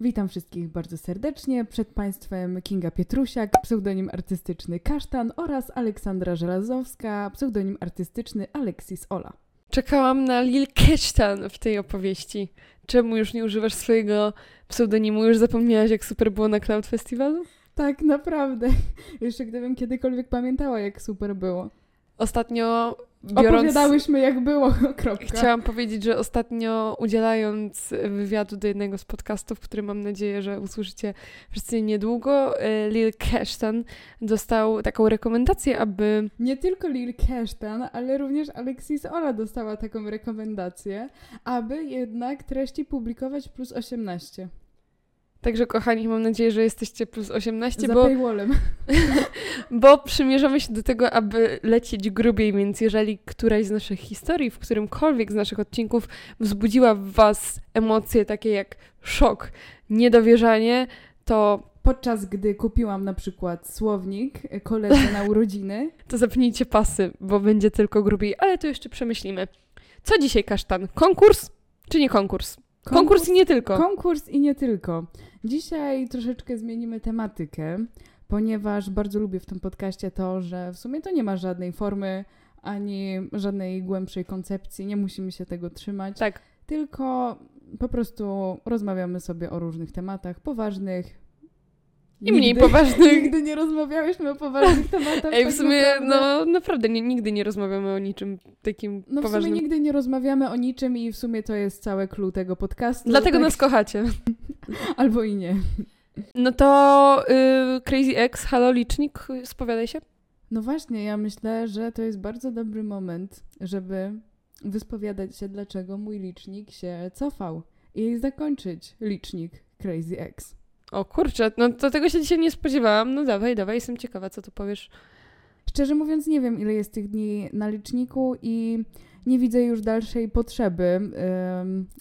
Witam wszystkich bardzo serdecznie. Przed Państwem Kinga Pietrusiak, pseudonim artystyczny Kasztan oraz Aleksandra Żelazowska, pseudonim artystyczny Alexis Ola. Czekałam na Lil Kesztan w tej opowieści. Czemu już nie używasz swojego pseudonimu? Już zapomniałaś, jak super było na Cloud Festiwalu? Tak, naprawdę. Jeszcze gdybym kiedykolwiek pamiętała, jak super było. Ostatnio biorąc... Opowiadałyśmy, jak było, kropka. Chciałam powiedzieć, że ostatnio udzielając wywiadu do jednego z podcastów, który mam nadzieję, że usłyszycie wszyscy niedługo, e, Lil Kesztan dostał taką rekomendację, aby... Nie tylko Lil Kesztan, ale również Alexis Ola dostała taką rekomendację, aby jednak treści publikować plus 18. Także kochani, mam nadzieję, że jesteście plus 18, Za bo, paywallem. bo przymierzamy się do tego, aby lecieć grubiej, więc jeżeli któraś z naszych historii, w którymkolwiek z naszych odcinków wzbudziła w Was emocje takie jak szok, niedowierzanie, to Podczas gdy kupiłam na przykład słownik koledze na urodziny, to zapnijcie pasy, bo będzie tylko grubiej, ale to jeszcze przemyślimy. Co dzisiaj, kasztan? Konkurs czy nie konkurs? Konkurs, i nie tylko. Konkurs i nie tylko. Dzisiaj troszeczkę zmienimy tematykę, ponieważ bardzo lubię w tym podcaście to, że w sumie to nie ma żadnej formy ani żadnej głębszej koncepcji, nie musimy się tego trzymać. tak, Tylko po prostu rozmawiamy sobie o różnych tematach poważnych. i mniej poważnych. Nigdy nie rozmawiałyśmy o poważnych tematach. Ej, w tak sumie, naprawdę. no naprawdę, nie, nigdy nie rozmawiamy o niczym takim No w poważnym. sumie nigdy nie rozmawiamy o niczym i w sumie to jest całe clue tego podcastu. Dlatego tak, nas kochacie. Albo i nie. No to y, Crazy X, halo licznik, spowiadaj się. No właśnie, ja myślę, że to jest bardzo dobry moment, żeby wyspowiadać się, dlaczego mój licznik się cofał i zakończyć licznik Crazy X. O kurczę, no to tego się dzisiaj nie spodziewałam. No dawaj, dawaj, jestem ciekawa, co tu powiesz. Szczerze mówiąc, nie wiem, ile jest tych dni na liczniku i nie widzę już dalszej potrzeby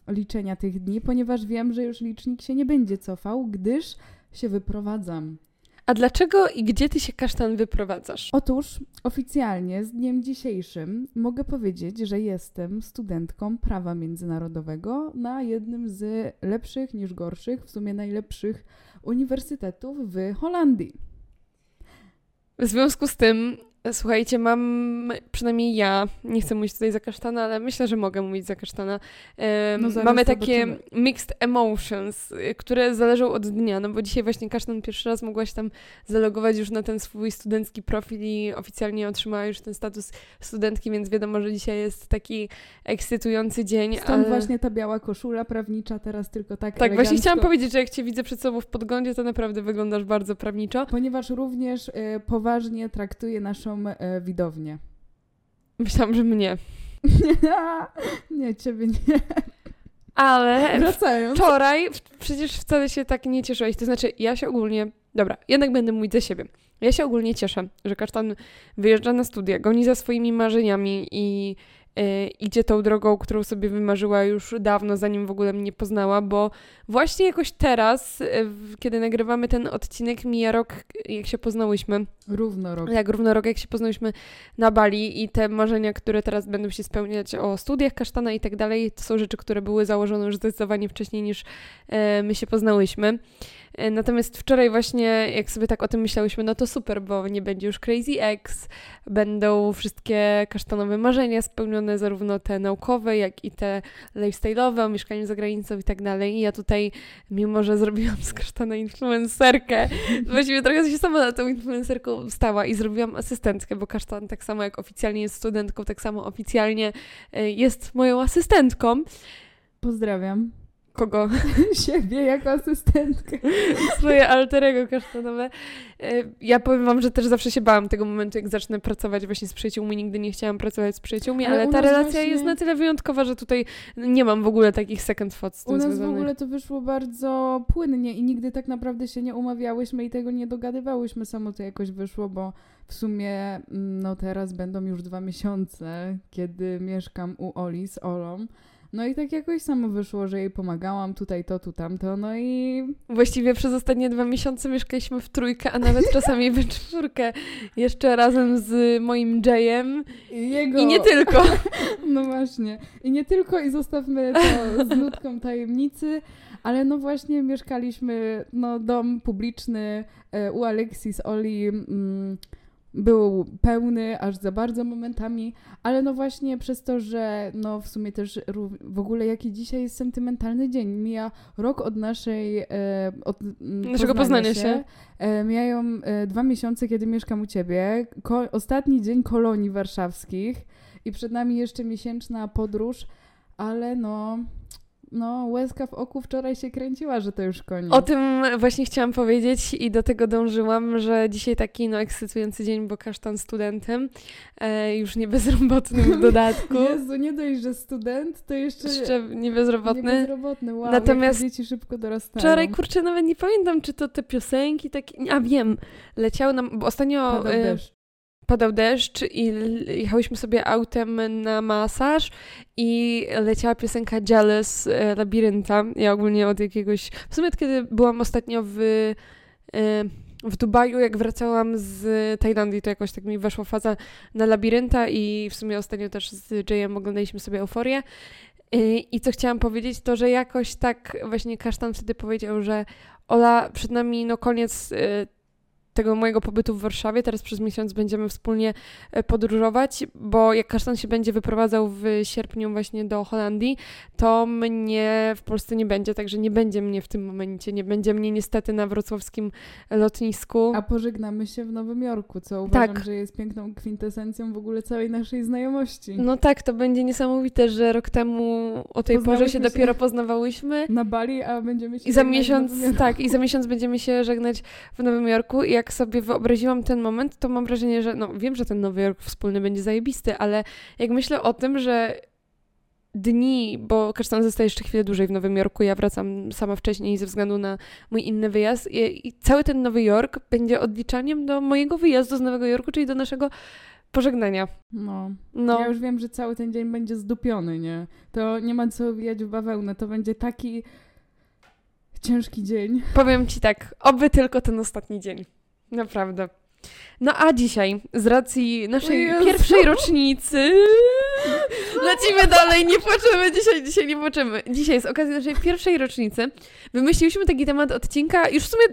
liczenia tych dni, ponieważ wiem, że już licznik się nie będzie cofał, gdyż się wyprowadzam. A dlaczego i gdzie ty się kasztan wyprowadzasz? Otóż oficjalnie z dniem dzisiejszym mogę powiedzieć, że jestem studentką prawa międzynarodowego na jednym z lepszych niż gorszych, w sumie najlepszych uniwersytetów w Holandii. W związku z tym, słuchajcie, mam, przynajmniej ja, nie chcę mówić tutaj za kasztana, ale myślę, że mogę mówić za kasztana. No mamy takie zobaczymy. mixed emotions, y, które zależą od dnia, no bo dzisiaj właśnie kasztan pierwszy raz mogłaś tam zalogować już na ten swój studencki profil i oficjalnie otrzymała już ten status studentki, więc wiadomo, że dzisiaj jest taki ekscytujący dzień. Stąd ale... właśnie ta biała koszula prawnicza teraz tylko tak Tak, właśnie elegancko, chciałam powiedzieć, że jak cię widzę przed sobą w podglądzie, to naprawdę wyglądasz bardzo prawniczo. Ponieważ również e, poważnie traktuje naszą e, widownię. Myślałam, że mnie. nie, ciebie nie. Ale Wracając. wczoraj przecież wcale się tak nie cieszyłeś. To znaczy, ja się ogólnie. Dobra, jednak będę mówić za siebie. Ja się ogólnie cieszę, że kasztan wyjeżdża na studia, goni za swoimi marzeniami i idzie tą drogą, którą sobie wymarzyła już dawno, zanim w ogóle mnie poznała, bo właśnie jakoś teraz, w- kiedy nagrywamy ten odcinek, mija rok, jak się poznałyśmy. Równo rok. Jak równo rok, jak się poznałyśmy na Bali i te marzenia, które teraz będą się spełniać o studiach kasztana i tak dalej, to są rzeczy, które były założone już zdecydowanie wcześniej niż e, my się poznałyśmy. E, natomiast wczoraj właśnie, jak sobie tak o tym myślałyśmy, no to super, bo nie będzie już Crazy X, będą wszystkie kasztanowe marzenia spełnione, zarówno te naukowe, jak i te lifestyle'owe, o mieszkaniu za granicą i tak dalej. I ja tutaj, mimo że zrobiłam z kasztana influencerkę, Właściwie trochę się sama na tą influencerką stała i zrobiłam asystentkę, bo Kasztan tak samo jak oficjalnie jest studentką, tak samo oficjalnie e, jest moją asystentką. Pozdrawiam Kogo? siebie jako asystentkę. Swoje alterego kasztanowe. E, Ja powiem wam, że też zawsze się bałam tego momentu, jak zacznę pracować właśnie z przyjaciółmi. Nigdy nie chciałam pracować z przyjaciółmi, Ale ale, ta relacja właśnie- jest na tyle wyjątkowa, że tutaj nie mam w ogóle takich second thoughts z tym U nas w związanych. ogóle to wyszło bardzo płynnie i nigdy tak naprawdę się nie umawiałyśmy i tego nie dogadywałyśmy. Samo to jakoś wyszło, bo w sumie mm, no teraz będą już dwa miesiące, kiedy mieszkam u Oli z Olą. No i tak jakoś samo wyszło, że jej pomagałam tutaj to, tu tamto, no i Właściwie przez ostatnie dwa miesiące mieszkaliśmy w trójkę, a nawet czasami w czwórkę. Jeszcze razem z moim Jayem. jego... I nie tylko. No właśnie. I nie tylko, i zostawmy to z nutką tajemnicy, ale no właśnie mieszkaliśmy, no dom publiczny e, u Alexis Oli mm, był pełny aż za bardzo momentami, ale no właśnie przez to, że no w sumie też w ogóle jaki dzisiaj jest sentymentalny dzień. Mija rok od naszej... E, od Naszego poznania się. E, mijają e, dwa miesiące, kiedy mieszkam u ciebie. Ko- ostatni dzień kolonii warszawskich i przed nami jeszcze miesięczna podróż, ale no, no łezka w oku wczoraj się kręciła, że to już koniec. O tym właśnie chciałam powiedzieć i do tego dążyłam, że dzisiaj taki no, ekscytujący dzień, bo kasztan studentem, e, już nie bezrobotnym w dodatku. Jezu, nie dość, że student, to jeszcze, Jeszcze nie nie bezrobotny. bezrobotny. Wow, Natomiast Natomiast dzieci szybko dorastają. Wczoraj, kurczę, nawet nie pamiętam, czy to te piosenki takie. A wiem, leciały nam, bo ostatnio Padał e, deszcz. Padał deszcz i jechałyśmy sobie autem na masaż i leciała piosenka Jealous e, Labirynta. Ja ogólnie od jakiegoś... W sumie od kiedy byłam ostatnio w, e, w Dubaju, jak wracałam z Tajlandii, to jakoś tak mi weszła faza na Labirynta i w sumie ostatnio też z Jayem oglądaliśmy sobie Euforię. E, I co chciałam powiedzieć, to że jakoś tak właśnie Kasztan wtedy powiedział, że Ola, przed nami no koniec tego mojego pobytu w Warszawie. Teraz przez miesiąc będziemy wspólnie e, podróżować, bo jak Kasztan się będzie wyprowadzał w sierpniu właśnie do Holandii, to mnie w Polsce nie będzie, także nie będzie mnie w tym momencie. Nie będzie mnie niestety na wrocławskim lotnisku. A pożegnamy się w Nowym Jorku, co uważam, Tak. że jest piękną kwintesencją w ogóle całej naszej znajomości. No tak, to będzie niesamowite, że rok temu o tej porze się dopiero poznawałyśmy. Na Bali, a będziemy się I za miesiąc, tak, i za miesiąc będziemy się żegnać w Nowym Jorku. I jak sobie wyobraziłam ten moment, to mam wrażenie, że no wiem, że ten Nowy Jork wspólny będzie zajebisty, ale jak myślę o tym, że dni, bo Kasztan zostaje jeszcze chwilę dłużej w Nowym Jorku, ja wracam sama wcześniej ze względu na mój inny wyjazd i, i cały ten Nowy Jork będzie odliczaniem do mojego wyjazdu z Nowego Jorku, czyli do naszego pożegnania. No. No, Ja już wiem, że cały ten dzień będzie zdupiony, nie? To nie ma co wijać w bawełnę. To będzie taki ciężki dzień. Powiem ci tak, oby tylko ten ostatni dzień. Naprawdę. No a dzisiaj, z racji naszej pierwszej rocznicy, lecimy dalej, nie płaczemy dzisiaj, dzisiaj nie płaczemy. Dzisiaj, z okazji naszej pierwszej rocznicy, wymyśliliśmy taki temat odcinka, już w sumie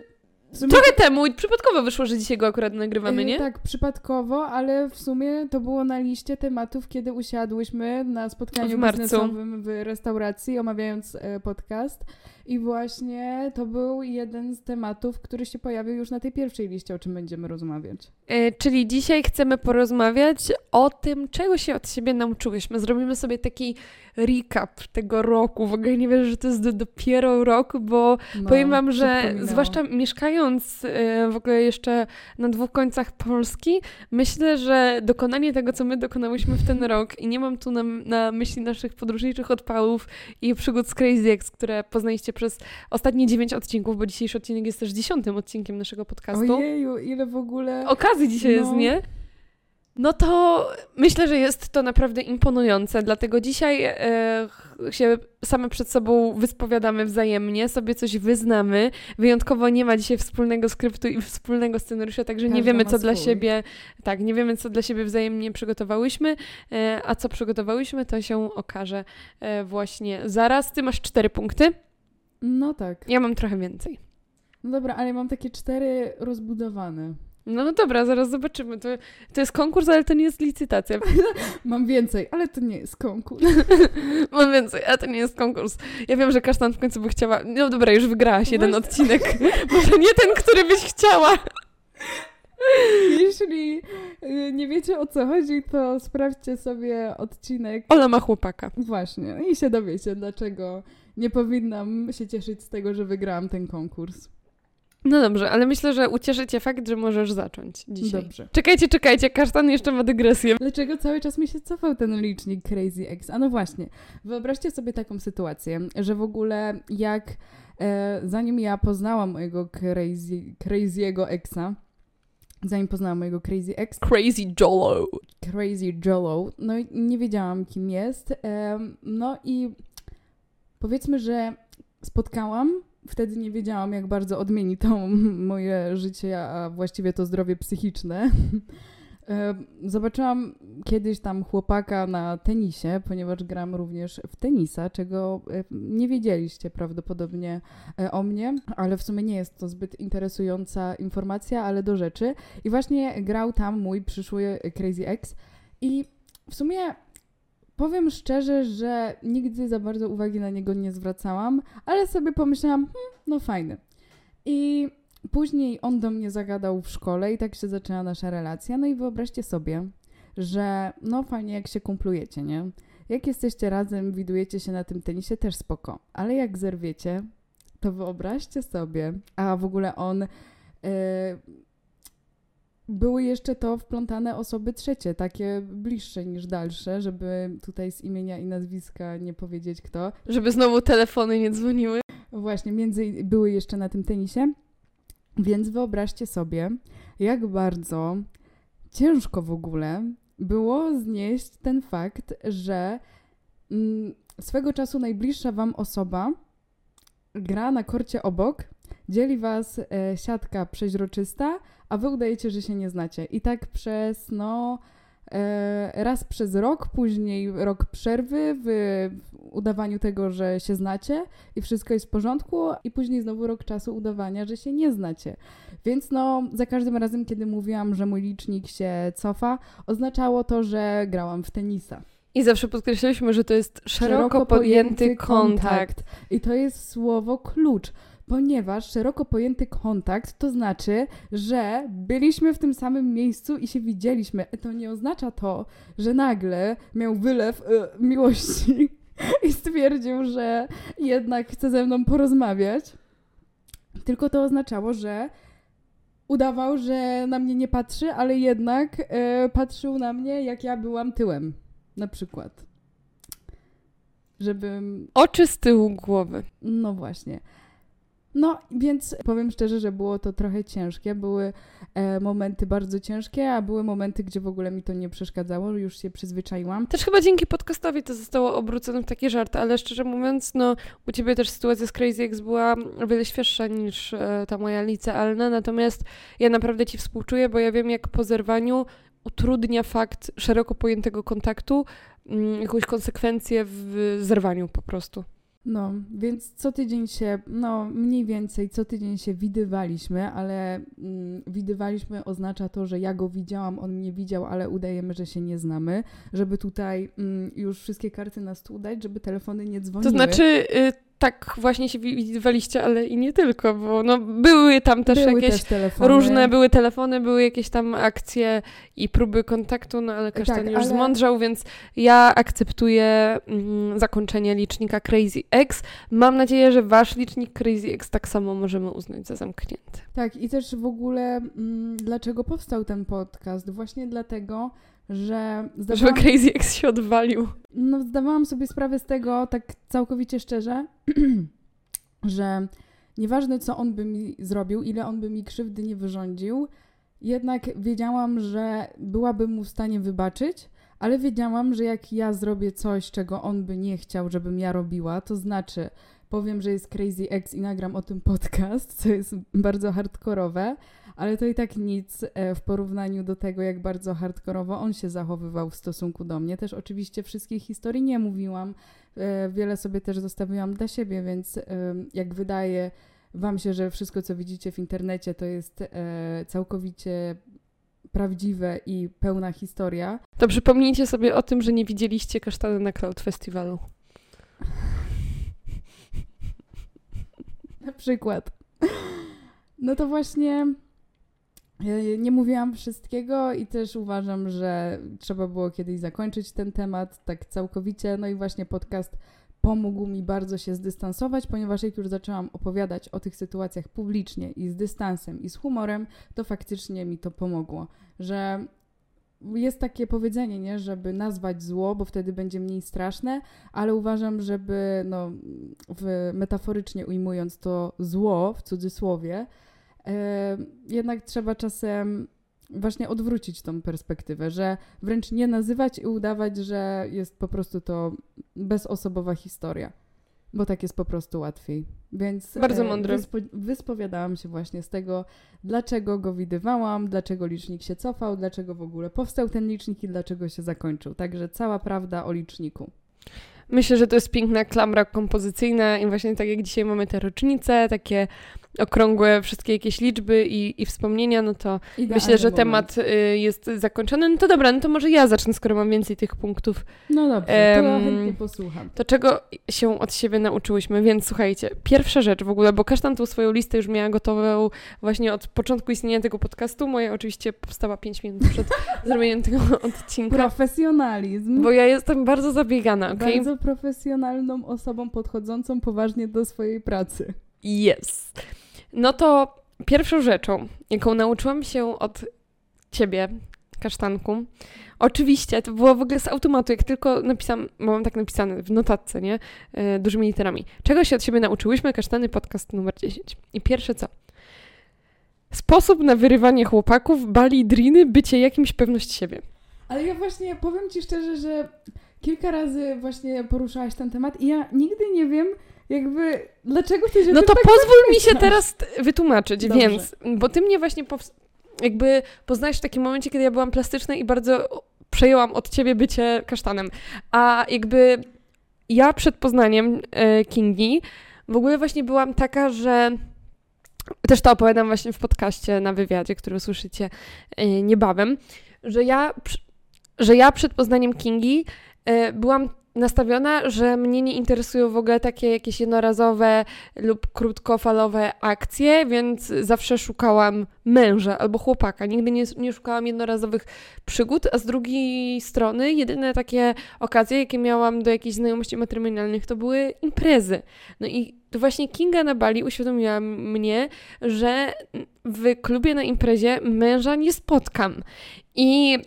W sumie trochę temu, i przypadkowo wyszło, że dzisiaj go akurat nagrywamy, e, nie? Tak, przypadkowo, ale w sumie to było na liście tematów, kiedy usiadłyśmy na spotkaniu W marcu. biznesowym w restauracji, omawiając e, podcast. I właśnie to był jeden z tematów, który się pojawił już na tej pierwszej liście, o czym będziemy rozmawiać. E, Czyli dzisiaj chcemy porozmawiać o tym, czego się od siebie nauczyłyśmy. Zrobimy sobie taki recap tego roku. W ogóle nie wierzę, że to jest do, dopiero rok, bo No, powiem Wam, że zwłaszcza mieszkając e, w ogóle jeszcze na dwóch końcach Polski, myślę, że dokonanie tego, co my dokonałyśmy w ten rok i nie mam tu na, na myśli naszych podróżniczych odpałów i przygód z Crazy Ex, które poznaliście przez ostatnie dziewięć odcinków, bo dzisiejszy odcinek jest też dziesiątym odcinkiem naszego podcastu Ojeju, ile w ogóle... okazji dzisiaj No. jest, nie? No to myślę, że jest to naprawdę imponujące, dlatego dzisiaj e, się same przed sobą wyspowiadamy wzajemnie, sobie coś wyznamy. Wyjątkowo nie ma dzisiaj wspólnego skryptu i wspólnego scenariusza, także nie wiemy, co dla siebie, tak, nie wiemy, co dla siebie wzajemnie przygotowałyśmy, e, a co przygotowałyśmy, to się okaże e, właśnie zaraz. Ty masz cztery punkty, No tak. ja mam trochę więcej. No dobra, ale mam takie cztery rozbudowane. No, no dobra, zaraz zobaczymy. To, to jest konkurs, ale to nie jest licytacja. Mam więcej, ale to nie jest konkurs. Mam więcej, a to nie jest konkurs. Ja wiem, że kasztan w końcu by chciała. No dobra, już wygrałaś jeden Właśnie. odcinek. Może nie ten, który byś chciała. Jeśli y, nie wiecie o co chodzi, to sprawdźcie sobie odcinek. Ola ma chłopaka. Właśnie, i się dowiecie, dlaczego nie powinnam się cieszyć z tego, że wygrałam ten konkurs. No dobrze, ale myślę, że ucieszy cię fakt, że możesz zacząć dzisiaj. Dobrze. Czekajcie, czekajcie, kasztan jeszcze ma dygresję. Dlaczego cały czas mi się cofał ten licznik Crazy X? A no właśnie, wyobraźcie sobie taką sytuację, że w ogóle jak e, zanim ja poznałam mojego crazy, crazy'ego exa, zanim poznałam mojego Crazy X, Crazy Jolo. Crazy Jolo, no i nie wiedziałam kim jest, em, no i powiedzmy, że spotkałam, wtedy nie wiedziałam, jak bardzo odmieni to moje życie, a właściwie to zdrowie psychiczne. E, zobaczyłam kiedyś tam chłopaka na tenisie, ponieważ gram również w tenisa, czego e, nie wiedzieliście prawdopodobnie e, o mnie, ale w sumie nie jest to zbyt interesująca informacja, ale do rzeczy. I właśnie grał tam mój przyszły Crazy X i w sumie powiem szczerze, że nigdy za bardzo uwagi na niego nie zwracałam, ale sobie pomyślałam, hmm, no fajny. I Później on do mnie zagadał w szkole i tak się zaczęła nasza relacja. No i wyobraźcie sobie, że no fajnie jak się kumplujecie, nie? Jak jesteście razem, widujecie się na tym tenisie, też spoko. Ale jak zerwiecie, to wyobraźcie sobie, a w ogóle on... Yy, były jeszcze to wplątane osoby trzecie, takie bliższe niż dalsze, żeby tutaj z imienia i nazwiska nie powiedzieć kto. Żeby znowu telefony nie dzwoniły. Właśnie, między były jeszcze na tym tenisie. Więc wyobraźcie sobie, jak bardzo ciężko w ogóle było znieść ten fakt, że mm, swego czasu najbliższa wam osoba gra na korcie obok, dzieli was e, siatka przeźroczysta, a wy udajecie, że się nie znacie. I tak przez, no, e, raz przez rok, później rok przerwy w udawaniu tego, że się znacie i wszystko jest w porządku, i później znowu rok czasu udawania, że się nie znacie. Więc no, za każdym razem, kiedy mówiłam, że mój licznik się cofa, oznaczało to, że grałam w tenisa. I zawsze podkreślaliśmy, że to jest szeroko, szeroko pojęty kontakt. kontakt. I to jest słowo klucz ponieważ szeroko pojęty kontakt to znaczy, że byliśmy w tym samym miejscu i się widzieliśmy. To nie oznacza to, że nagle miał wylew y, miłości i stwierdził, że jednak chce ze mną porozmawiać. Tylko to oznaczało, że udawał, że na mnie nie patrzy, ale jednak y, patrzył na mnie, jak ja byłam tyłem. Na przykład. Żebym. Oczy z tyłu głowy. No właśnie. No, więc powiem szczerze, że było to trochę ciężkie. Były e, momenty bardzo ciężkie, a były momenty, gdzie w ogóle mi to nie przeszkadzało, już się przyzwyczaiłam. Też chyba dzięki podcastowi to zostało obrócone w taki żart, ale szczerze mówiąc, no, u ciebie też sytuacja z Crazy X była o wiele świeższa niż e, ta moja licealna, natomiast ja naprawdę ci współczuję, bo ja wiem, jak po zerwaniu utrudnia fakt szeroko pojętego kontaktu, mm, jakąś konsekwencję w zerwaniu po prostu. No, więc co tydzień się, no mniej więcej co tydzień się widywaliśmy, ale mm, widywaliśmy oznacza to, że ja go widziałam, on mnie widział, ale udajemy, że się nie znamy, żeby tutaj mm, już wszystkie karty na stół dać, żeby telefony nie dzwoniły. To znaczy, y, tak właśnie się widywaliście, ale i nie tylko, bo no, były tam też były jakieś też różne, były telefony, były jakieś tam akcje i próby kontaktu, no ale kasztan tak, już ale... zmądrzał, więc ja akceptuję mm, zakończenie licznika Crazy X. Mam nadzieję, że wasz licznik Crazy X tak samo możemy uznać za zamknięty. Tak i też w ogóle mm, dlaczego powstał ten podcast? Właśnie dlatego, że... Zdawałam... Że Crazy X się odwalił. No, zdawałam sobie sprawę z tego, tak całkowicie szczerze, że nieważne co on by mi zrobił, ile on by mi krzywdy nie wyrządził, jednak wiedziałam, że byłabym mu w stanie wybaczyć, ale wiedziałam, że jak ja zrobię coś, czego on by nie chciał, żebym ja robiła, to znaczy powiem, że jest Crazy X i nagram o tym podcast, co jest bardzo hardkorowe, ale to i tak nic e, w porównaniu do tego, jak bardzo hardkorowo on się zachowywał w stosunku do mnie. Też oczywiście wszystkich historii nie mówiłam, e, wiele sobie też zostawiłam dla siebie, więc jak wydaje Wam się, że wszystko, co widzicie w internecie, to jest e, całkowicie prawdziwe i pełna historia. To przypomnijcie sobie o tym, że nie widzieliście kasztany na Cloud Festiwalu. Na przykład. No to właśnie nie mówiłam wszystkiego i też uważam, że trzeba było kiedyś zakończyć ten temat tak całkowicie. No i właśnie podcast pomógł mi bardzo się zdystansować, ponieważ jak już zaczęłam opowiadać o tych sytuacjach publicznie i z dystansem i z humorem, to faktycznie mi to pomogło, że jest takie powiedzenie, nie, żeby nazwać zło, bo wtedy będzie mniej straszne, ale uważam, żeby, no, w, metaforycznie ujmując to zło w cudzysłowie, jednak trzeba czasem właśnie odwrócić tą perspektywę, że wręcz nie nazywać i udawać, że jest po prostu to bezosobowa historia. bo tak jest po prostu łatwiej. Więc Bardzo e, mądry. Wyspo- wyspowiadałam się właśnie z tego, dlaczego go widywałam, dlaczego licznik się cofał, dlaczego w ogóle powstał ten licznik i dlaczego się zakończył. Także cała prawda o liczniku. Myślę, że to jest piękna klamra kompozycyjna i właśnie tak jak dzisiaj mamy te rocznice, takie okrągłe wszystkie jakieś liczby i, i wspomnienia, no to Idealny myślę, że moment. temat y, jest zakończony. No to dobra, no to może ja zacznę, skoro mam więcej tych punktów. No dobrze, to ja chętnie posłucham. To czego się od siebie nauczyłyśmy? Więc słuchajcie, pierwsza rzecz w ogóle, bo kasztan tą swoją listę już miała gotową właśnie od początku istnienia tego podcastu. Moja oczywiście powstała 5 minut przed zrobieniem tego odcinka. Profesjonalizm. Bo ja jestem bardzo zabiegana, okej? Bardzo profesjonalną osobą podchodzącą poważnie do swojej pracy. Yes. No to pierwszą rzeczą, jaką nauczyłam się od ciebie, kasztanku, oczywiście to było w ogóle z automatu, jak tylko napisałam, bo mam tak napisane w notatce, nie? E, dużymi literami. Czego się od siebie nauczyłyśmy? Kasztany, podcast numer 10. I pierwsze co? Sposób na wyrywanie chłopaków, bali, driny, bycie jakimś pewność siebie. Ale ja właśnie powiem Ci szczerze, że kilka razy właśnie poruszałaś ten temat i ja nigdy nie wiem, jakby dlaczego Ty się No to tak pozwól mi się teraz wytłumaczyć, Dobrze. więc, bo ty mnie właśnie jakby poznajesz w takim momencie, kiedy ja byłam plastyczna i bardzo przejęłam od ciebie bycie kasztanem. A jakby ja przed poznaniem e, Kingi w ogóle właśnie byłam taka, że też to opowiadam właśnie w podcaście na wywiadzie, który usłyszycie e, niebawem, że ja, że ja przed poznaniem Kingi e, byłam nastawiona, że mnie nie interesują w ogóle takie jakieś jednorazowe lub krótkofalowe akcje, więc zawsze szukałam męża albo chłopaka. Nigdy nie, nie szukałam jednorazowych przygód, a z drugiej strony jedyne takie okazje, jakie miałam do jakichś znajomości matrymonialnych, to były imprezy. No i to właśnie Kinga na Bali uświadomiła mnie, że w klubie na imprezie męża nie spotkam. I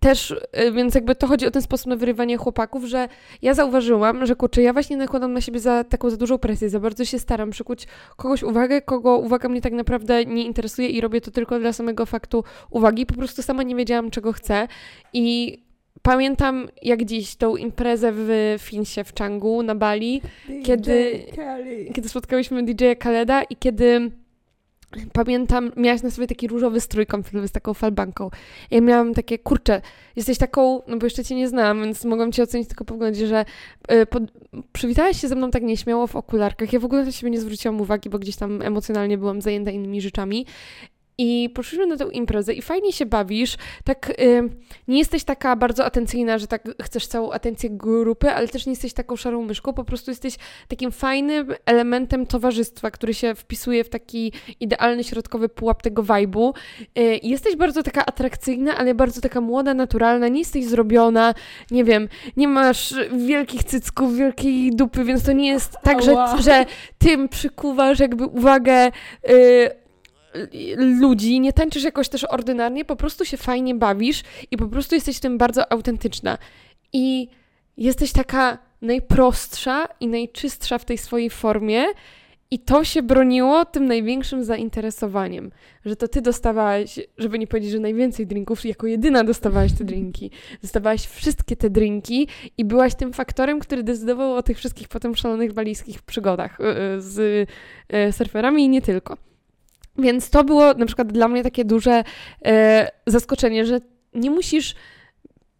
też, y, więc jakby to chodzi o ten sposób na wyrywanie chłopaków, że ja zauważyłam, że kurczę, ja właśnie nakładam na siebie za taką za dużą presję, za bardzo się staram przykuć kogoś uwagę, kogo uwaga mnie tak naprawdę nie interesuje i robię to tylko dla samego faktu uwagi. Po prostu sama nie wiedziałam, czego chcę i pamiętam jak dziś tą imprezę w Finsie w Changu na Bali, DJ kiedy- kiedy spotkałyśmy DJ-a Kaleda i kiedy pamiętam, miałaś na sobie taki różowy strój kąpielowy z taką falbanką. Ja miałam takie, kurczę, jesteś taką, no bo jeszcze cię nie znam, więc mogłam cię ocenić tylko po wyglądzie, że y, pod, przywitałaś się ze mną tak nieśmiało w okularkach. Ja w ogóle na siebie nie zwróciłam uwagi, bo gdzieś tam emocjonalnie byłam zajęta innymi rzeczami. I poszliśmy na tę imprezę i fajnie się bawisz, tak y, nie jesteś taka bardzo atencyjna, że tak chcesz całą atencję grupy, ale też nie jesteś taką szarą myszką, po prostu jesteś takim fajnym elementem towarzystwa, który się wpisuje w taki idealny środkowy pułap tego vibe'u. Y, Jesteś bardzo taka atrakcyjna, ale bardzo taka młoda, naturalna, nie jesteś zrobiona, nie wiem, nie masz wielkich cycków, wielkiej dupy, więc to nie jest tak, że, że tym przykuwasz jakby uwagę y, ludzi, nie tańczysz jakoś też ordynarnie, po prostu się fajnie bawisz i po prostu jesteś w tym bardzo autentyczna. I jesteś taka najprostsza i najczystsza w tej swojej formie. I to się broniło tym największym zainteresowaniem, że to ty dostawałaś, żeby nie powiedzieć, że najwięcej drinków, jako jedyna dostawałaś te drinki. Dostawałaś wszystkie te drinki i byłaś tym faktorem, który decydował o tych wszystkich potem szalonych walijskich przygodach y, y, z y, surferami i nie tylko. Więc to było na przykład dla mnie takie duże e, zaskoczenie, że nie musisz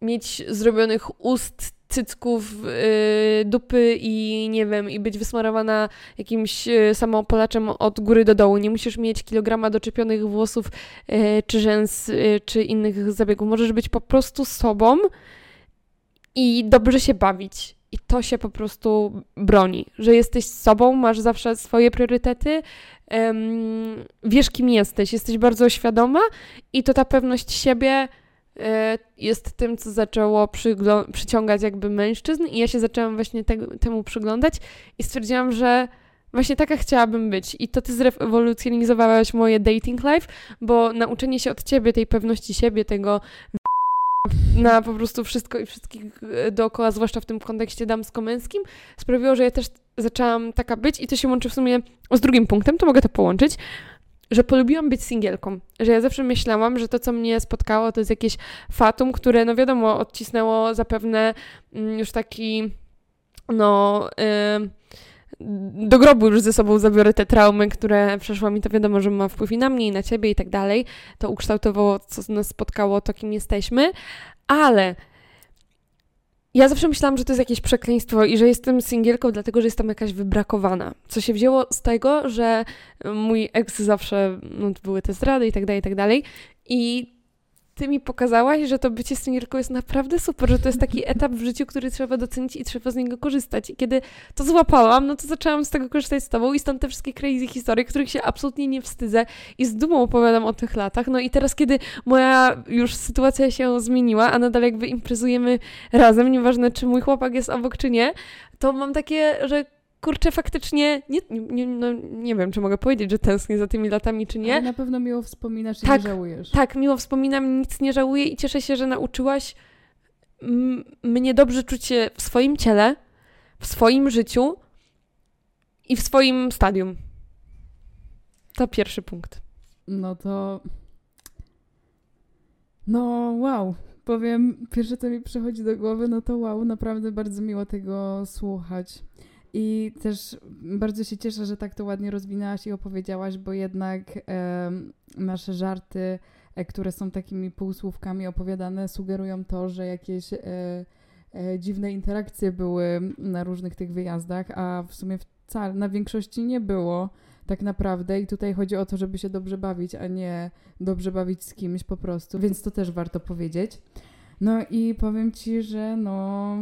mieć zrobionych ust, cycków, e, dupy i nie wiem, i być wysmarowana jakimś e, samoopalaczem od góry do dołu. Nie musisz mieć kilograma doczepionych włosów, e, czy rzęs, e, czy innych zabiegów. Możesz być po prostu sobą i dobrze się bawić. I to się po prostu broni, że jesteś sobą, masz zawsze swoje priorytety, em, wiesz kim jesteś, jesteś bardzo świadoma i to ta pewność siebie e, jest tym, co zaczęło przyciągać jakby mężczyzn i ja się zaczęłam właśnie tego, temu przyglądać i stwierdziłam, że właśnie taka chciałabym być. I to ty zrewolucjonizowałaś moje dating life, bo nauczenie się od ciebie tej pewności siebie, tego na po prostu wszystko i wszystkich e, dookoła, zwłaszcza w tym kontekście damsko-męskim, sprawiło, że ja też zaczęłam taka być i to się łączy w sumie z drugim punktem, to mogę to połączyć, że polubiłam być singielką. Że ja zawsze myślałam, że to, co mnie spotkało, to jest jakieś fatum, które, no wiadomo, odcisnęło zapewne mm, już taki no. Yy, do grobu już ze sobą zabiorę te traumy, które przeszłam i to wiadomo, że ma wpływ i na mnie, i na ciebie i tak dalej. To ukształtowało, co nas spotkało, to kim jesteśmy, ale ja zawsze myślałam, że to jest jakieś przekleństwo i że jestem singielką, dlatego że jestem jakaś wybrakowana. Co się wzięło z tego, że mój ex zawsze, no były te zdrady i tak dalej, i tak dalej. I ty mi pokazałaś, że to bycie singielką jest naprawdę super, że to jest taki etap w życiu, który trzeba docenić i trzeba z niego korzystać. I kiedy to złapałam, no to zaczęłam z tego korzystać z tobą i stąd te wszystkie crazy historie, których się absolutnie nie wstydzę i z dumą opowiadam o tych latach. No i teraz, kiedy moja już sytuacja się zmieniła, a nadal jakby imprezujemy razem, nieważne czy mój chłopak jest obok czy nie, to mam takie, że kurczę, faktycznie nie, nie, no, nie wiem, czy mogę powiedzieć, że tęsknię za tymi latami, czy nie. Ale na pewno miło wspominasz i tak, nie żałujesz. Tak, miło wspominam, nic nie żałuję i cieszę się, że nauczyłaś mnie dobrze czuć się w swoim ciele, w swoim życiu i w swoim stadium. To pierwszy punkt. No to. No, wow. Powiem, pierwsze co mi przychodzi do głowy, no to wow, naprawdę bardzo miło tego słuchać. I też bardzo się cieszę, że tak to ładnie rozwinęłaś i opowiedziałaś, bo jednak e, nasze żarty, e, które są takimi półsłówkami opowiadane, sugerują to, że jakieś e, e dziwne interakcje były na różnych tych wyjazdach, a w sumie wcale na większości nie było tak naprawdę. I tutaj chodzi o to, żeby się dobrze bawić, a nie dobrze bawić z kimś po prostu, więc to też warto powiedzieć. No i powiem ci, że no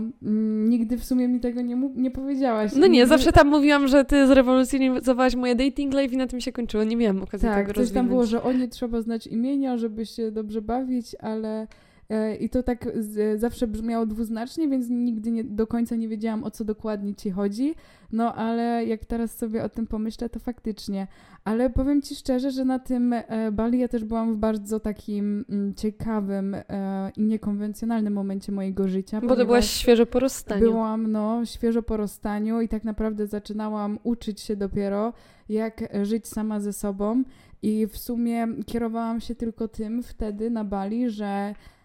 nigdy w sumie mi tego nie, nie powiedziałaś. No nie, nigdy... zawsze tam mówiłam, że ty zrewolucjonizowałaś moje dating life i na tym się kończyło. Nie miałam okazji tak, tego rozwinąć. Tak, coś tam było, że o nie trzeba znać imienia, żeby się dobrze bawić, ale I to tak z, zawsze brzmiało dwuznacznie, więc nigdy nie, do końca nie wiedziałam, o co dokładnie ci chodzi. No ale jak teraz sobie o tym pomyślę, to faktycznie. Ale powiem ci szczerze, że na tym e, Bali ja też byłam w bardzo takim m, ciekawym e, i niekonwencjonalnym momencie mojego życia. Bo to byłaś świeżo po rozstaniu. Byłam, no, świeżo po rozstaniu i tak naprawdę zaczynałam uczyć się dopiero, jak żyć sama ze sobą. I w sumie kierowałam się tylko tym wtedy na Bali, że E,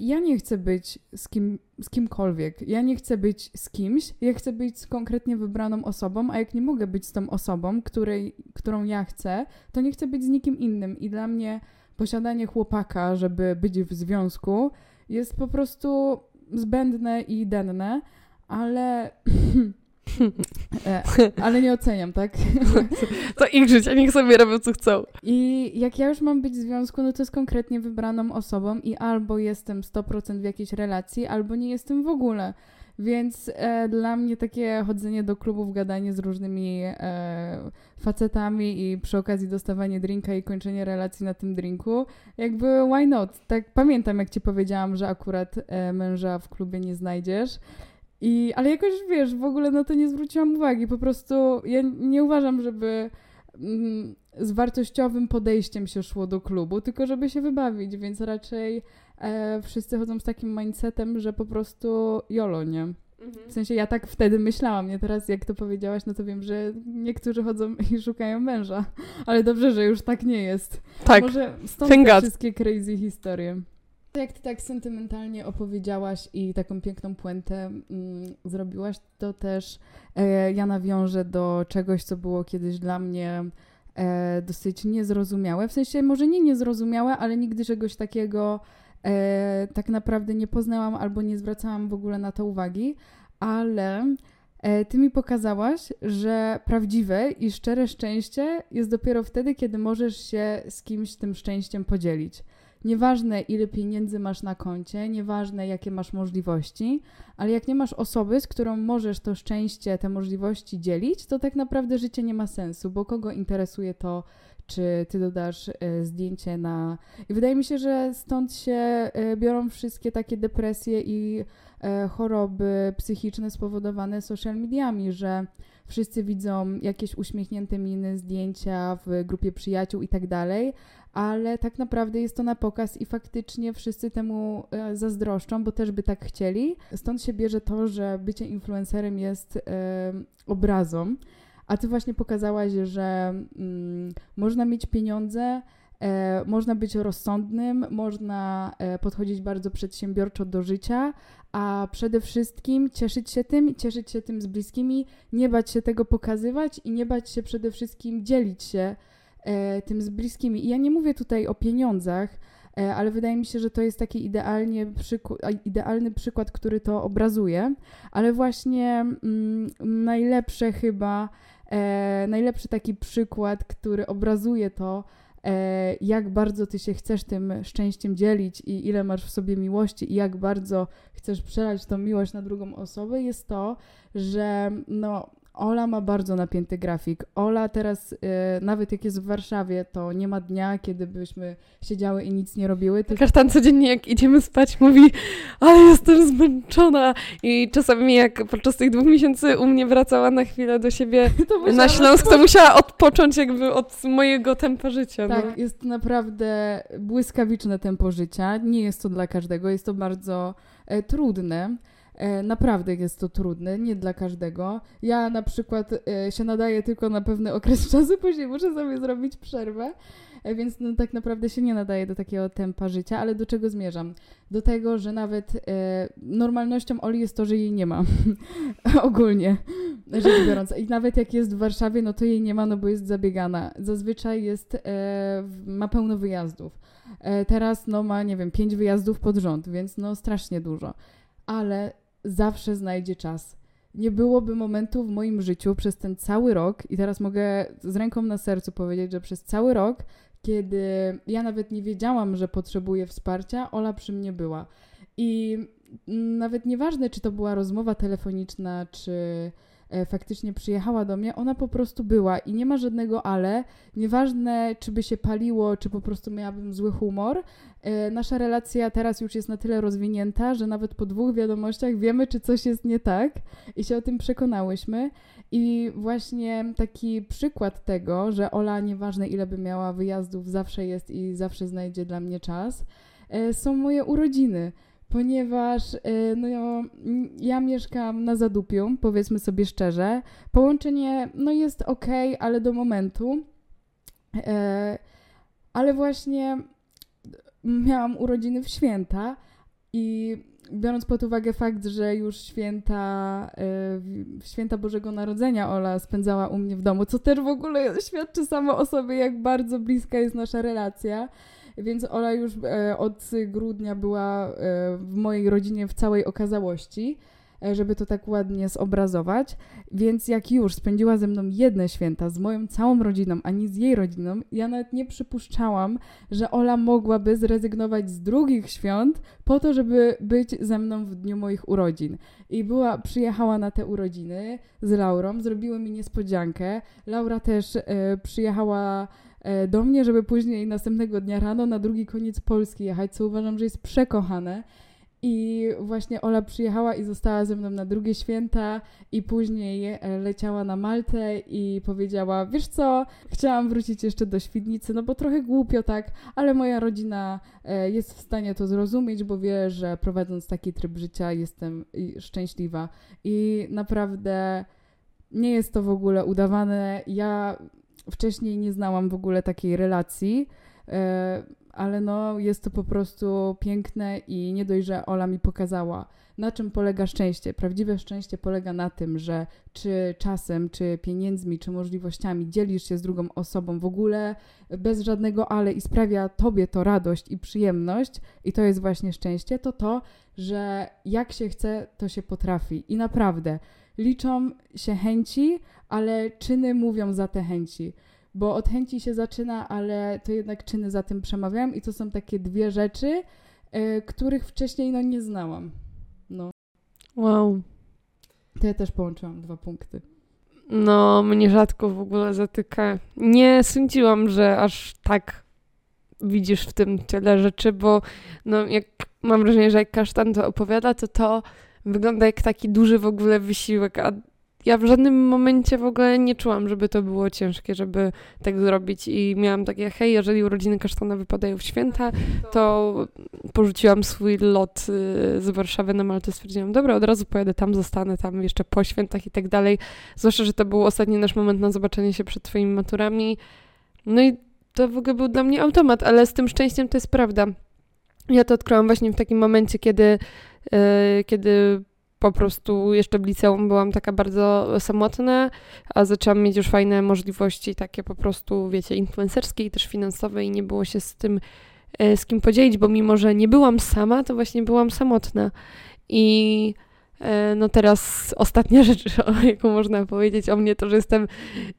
ja nie chcę być z, kim, z kimkolwiek. Ja nie chcę być z kimś. Ja chcę być z konkretnie wybraną osobą, a jak nie mogę być z tą osobą, której, którą ja chcę, to nie chcę być z nikim innym. I dla mnie posiadanie chłopaka, żeby być w związku, jest po prostu zbędne i denne, ale E, ale nie oceniam, tak? To ich życie, niech sobie robią co chcą. I jak ja już mam być w związku, no to jest konkretnie wybraną osobą i albo jestem 100% w jakiejś relacji, albo nie jestem w ogóle. Więc e, dla mnie takie chodzenie do klubów, gadanie z różnymi e, facetami i przy okazji dostawanie drinka i kończenie relacji na tym drinku, jakby why not? Tak pamiętam, jak ci powiedziałam, że akurat e, męża w klubie nie znajdziesz. I, ale jakoś wiesz, w ogóle na to nie zwróciłam uwagi. Po prostu ja nie uważam, żeby mm, z wartościowym podejściem się szło do klubu, tylko żeby się wybawić, więc raczej e, wszyscy chodzą z takim mindsetem, że po prostu jolo, nie? Mhm. W sensie ja tak wtedy myślałam, nie teraz jak to powiedziałaś, no to wiem, że niektórzy chodzą i szukają męża, ale dobrze, że już tak nie jest. Tak. Może stąd te wszystkie crazy historie. Jak ty tak sentymentalnie opowiedziałaś i taką piękną puentę mm, zrobiłaś, to też e, ja nawiążę do czegoś, co było kiedyś dla mnie e, dosyć niezrozumiałe. W sensie może nie niezrozumiałe, ale nigdy czegoś takiego e, tak naprawdę nie poznałam albo nie zwracałam w ogóle na to uwagi, ale e, ty mi pokazałaś, że prawdziwe i szczere szczęście jest dopiero wtedy, kiedy możesz się z kimś tym szczęściem podzielić. Nieważne, ile pieniędzy masz na koncie, nieważne, jakie masz możliwości, ale jak nie masz osoby, z którą możesz to szczęście, te możliwości dzielić, to tak naprawdę życie nie ma sensu, bo kogo interesuje to, czy ty dodasz y, zdjęcie na. I wydaje mi się, że stąd się y, biorą wszystkie takie depresje i y, choroby psychiczne spowodowane social mediami, że wszyscy widzą jakieś uśmiechnięte miny, zdjęcia w grupie przyjaciół i tak dalej, ale tak naprawdę jest to na pokaz i faktycznie wszyscy temu e, zazdroszczą, bo też by tak chcieli. Stąd się bierze to, że bycie influencerem jest e, obrazą, a ty właśnie pokazałaś, że mm, można mieć pieniądze E, można być rozsądnym, można e, podchodzić bardzo przedsiębiorczo do życia, a przede wszystkim cieszyć się tym cieszyć się tym z bliskimi, nie bać się tego pokazywać i nie bać się przede wszystkim dzielić się tym z bliskimi. I ja nie mówię tutaj o pieniądzach, e, ale wydaje mi się, że to jest taki idealnie przyku- idealny przykład, który to obrazuje, ale właśnie mm, najlepsze chyba, e, najlepszy taki przykład, który obrazuje to, e, jak bardzo ty się chcesz tym szczęściem dzielić i ile masz w sobie miłości i jak bardzo chcesz przelać tą miłość na drugą osobę, jest to, że no Ola ma bardzo napięty grafik. Ola teraz, y, nawet jak jest w Warszawie, to nie ma dnia, kiedy byśmy siedziały i nic nie robiły. Tylko... Kasztan codziennie, jak idziemy spać, mówi, ale jestem zmęczona. I czasami, jak podczas tych dwóch miesięcy u mnie wracała na chwilę do siebie na Śląsk, to musiała odpocząć jakby od mojego tempa życia. Tak, no. jest naprawdę błyskawiczne tempo życia. Nie jest to dla każdego, jest to bardzo e, trudne. E, naprawdę jest to trudne, nie dla każdego. Ja na przykład e, się nadaję tylko na pewny okres czasu, później muszę sobie zrobić przerwę, e, więc no, tak naprawdę się nie nadaje do takiego tempa życia, ale do czego zmierzam? Do tego, że nawet normalnością Oli jest to, że jej nie ma. Ogólnie rzecz biorąc. I nawet jak jest w Warszawie, no to jej nie ma, no bo jest zabiegana. Zazwyczaj jest, ma pełno wyjazdów. Teraz no ma, nie wiem, pięć wyjazdów pod rząd, więc no strasznie dużo. Ale zawsze znajdzie czas. Nie byłoby momentu w moim życiu przez ten cały rok, i teraz mogę z ręką na sercu powiedzieć, że przez cały rok, kiedy ja nawet nie wiedziałam, że potrzebuję wsparcia, Ola przy mnie była. I nawet nieważne, czy to była rozmowa telefoniczna, czy e, faktycznie przyjechała do mnie, ona po prostu była i nie ma żadnego ale. Nieważne, czy by się paliło, czy po prostu miałabym zły humor. E, nasza relacja teraz już jest na tyle rozwinięta, że nawet po dwóch wiadomościach wiemy, czy coś jest nie tak i się o tym przekonałyśmy. I właśnie taki przykład tego, że Ola, nieważne ile by miała wyjazdów, zawsze jest i zawsze znajdzie dla mnie czas, e, są moje urodziny ponieważ e, no, ja mieszkam na Zadupiu, powiedzmy sobie szczerze. Połączenie no, jest ok, ale do momentu. Ale właśnie miałam urodziny w święta i biorąc pod uwagę fakt, że już święta, y, święta Bożego Narodzenia Ola spędzała u mnie w domu, co też w ogóle świadczy samo o sobie, jak bardzo bliska jest nasza relacja. Więc Ola już e, od grudnia była e, w mojej rodzinie w całej okazałości. E, żeby to tak ładnie zobrazować. Więc jak już spędziła ze mną jedne święta z moją całą rodziną, ani z jej rodziną, ja nawet nie przypuszczałam, że Ola mogłaby zrezygnować z drugich świąt po to, żeby być ze mną w dniu moich urodzin. I była, przyjechała na te urodziny z Laurą, zrobiły mi niespodziankę. Laura też e, przyjechała e, do mnie, żeby później następnego dnia rano na drugi koniec Polski jechać, co uważam, że jest przekochane. I właśnie Ola przyjechała i została ze mną na drugie święta i później e, leciała na Maltę i powiedziała, wiesz co, chciałam wrócić jeszcze do Świdnicy, no bo trochę głupio tak, ale moja rodzina e, jest w stanie to zrozumieć, bo wie, że prowadząc taki tryb życia jestem szczęśliwa i naprawdę nie jest to w ogóle udawane. Ja wcześniej nie znałam w ogóle takiej relacji e, ale no jest to po prostu piękne i nie dość, że Ola mi pokazała, na czym polega szczęście. Prawdziwe szczęście polega na tym, że czy czasem, czy pieniędzmi, czy możliwościami dzielisz się z drugą osobą w ogóle bez żadnego ale i sprawia tobie to radość i przyjemność, i to jest właśnie szczęście, to to, że jak się chce, to się potrafi. I naprawdę liczą się chęci, ale czyny mówią za te chęci bo od chęci się zaczyna, ale to jednak czyny za tym przemawiają i to są takie dwie rzeczy, y, których wcześniej no nie znałam. No. Wow. To ja też połączyłam dwa punkty. No, mnie rzadko w ogóle zatyka. Nie sądziłam, że aż tak widzisz w tym tyle rzeczy, bo no, jak mam wrażenie, że jak kasztan to opowiada, to to wygląda jak taki duży w ogóle wysiłek, a ja w żadnym momencie w ogóle nie czułam, żeby to było ciężkie, żeby tak zrobić. I miałam takie, hej, jeżeli urodziny kasztana wypadają w święta, to porzuciłam swój lot y, z Warszawy na Maltę, stwierdziłam, dobra, od razu pojadę tam, zostanę tam jeszcze po świętach i tak dalej, zwłaszcza, że to był ostatni nasz moment na zobaczenie się przed twoimi maturami, no i to w ogóle był dla mnie automat, ale z tym szczęściem to jest prawda. Ja to odkryłam właśnie w takim momencie, kiedy, yy, kiedy po prostu jeszcze w liceum byłam taka bardzo samotna, a zaczęłam mieć już fajne możliwości takie po prostu, wiecie, influencerskie i też finansowe i nie było się z tym e, z kim podzielić, bo mimo, że nie byłam sama, to właśnie byłam samotna. I e, no teraz ostatnia rzecz, jaką można powiedzieć o mnie, to, że jestem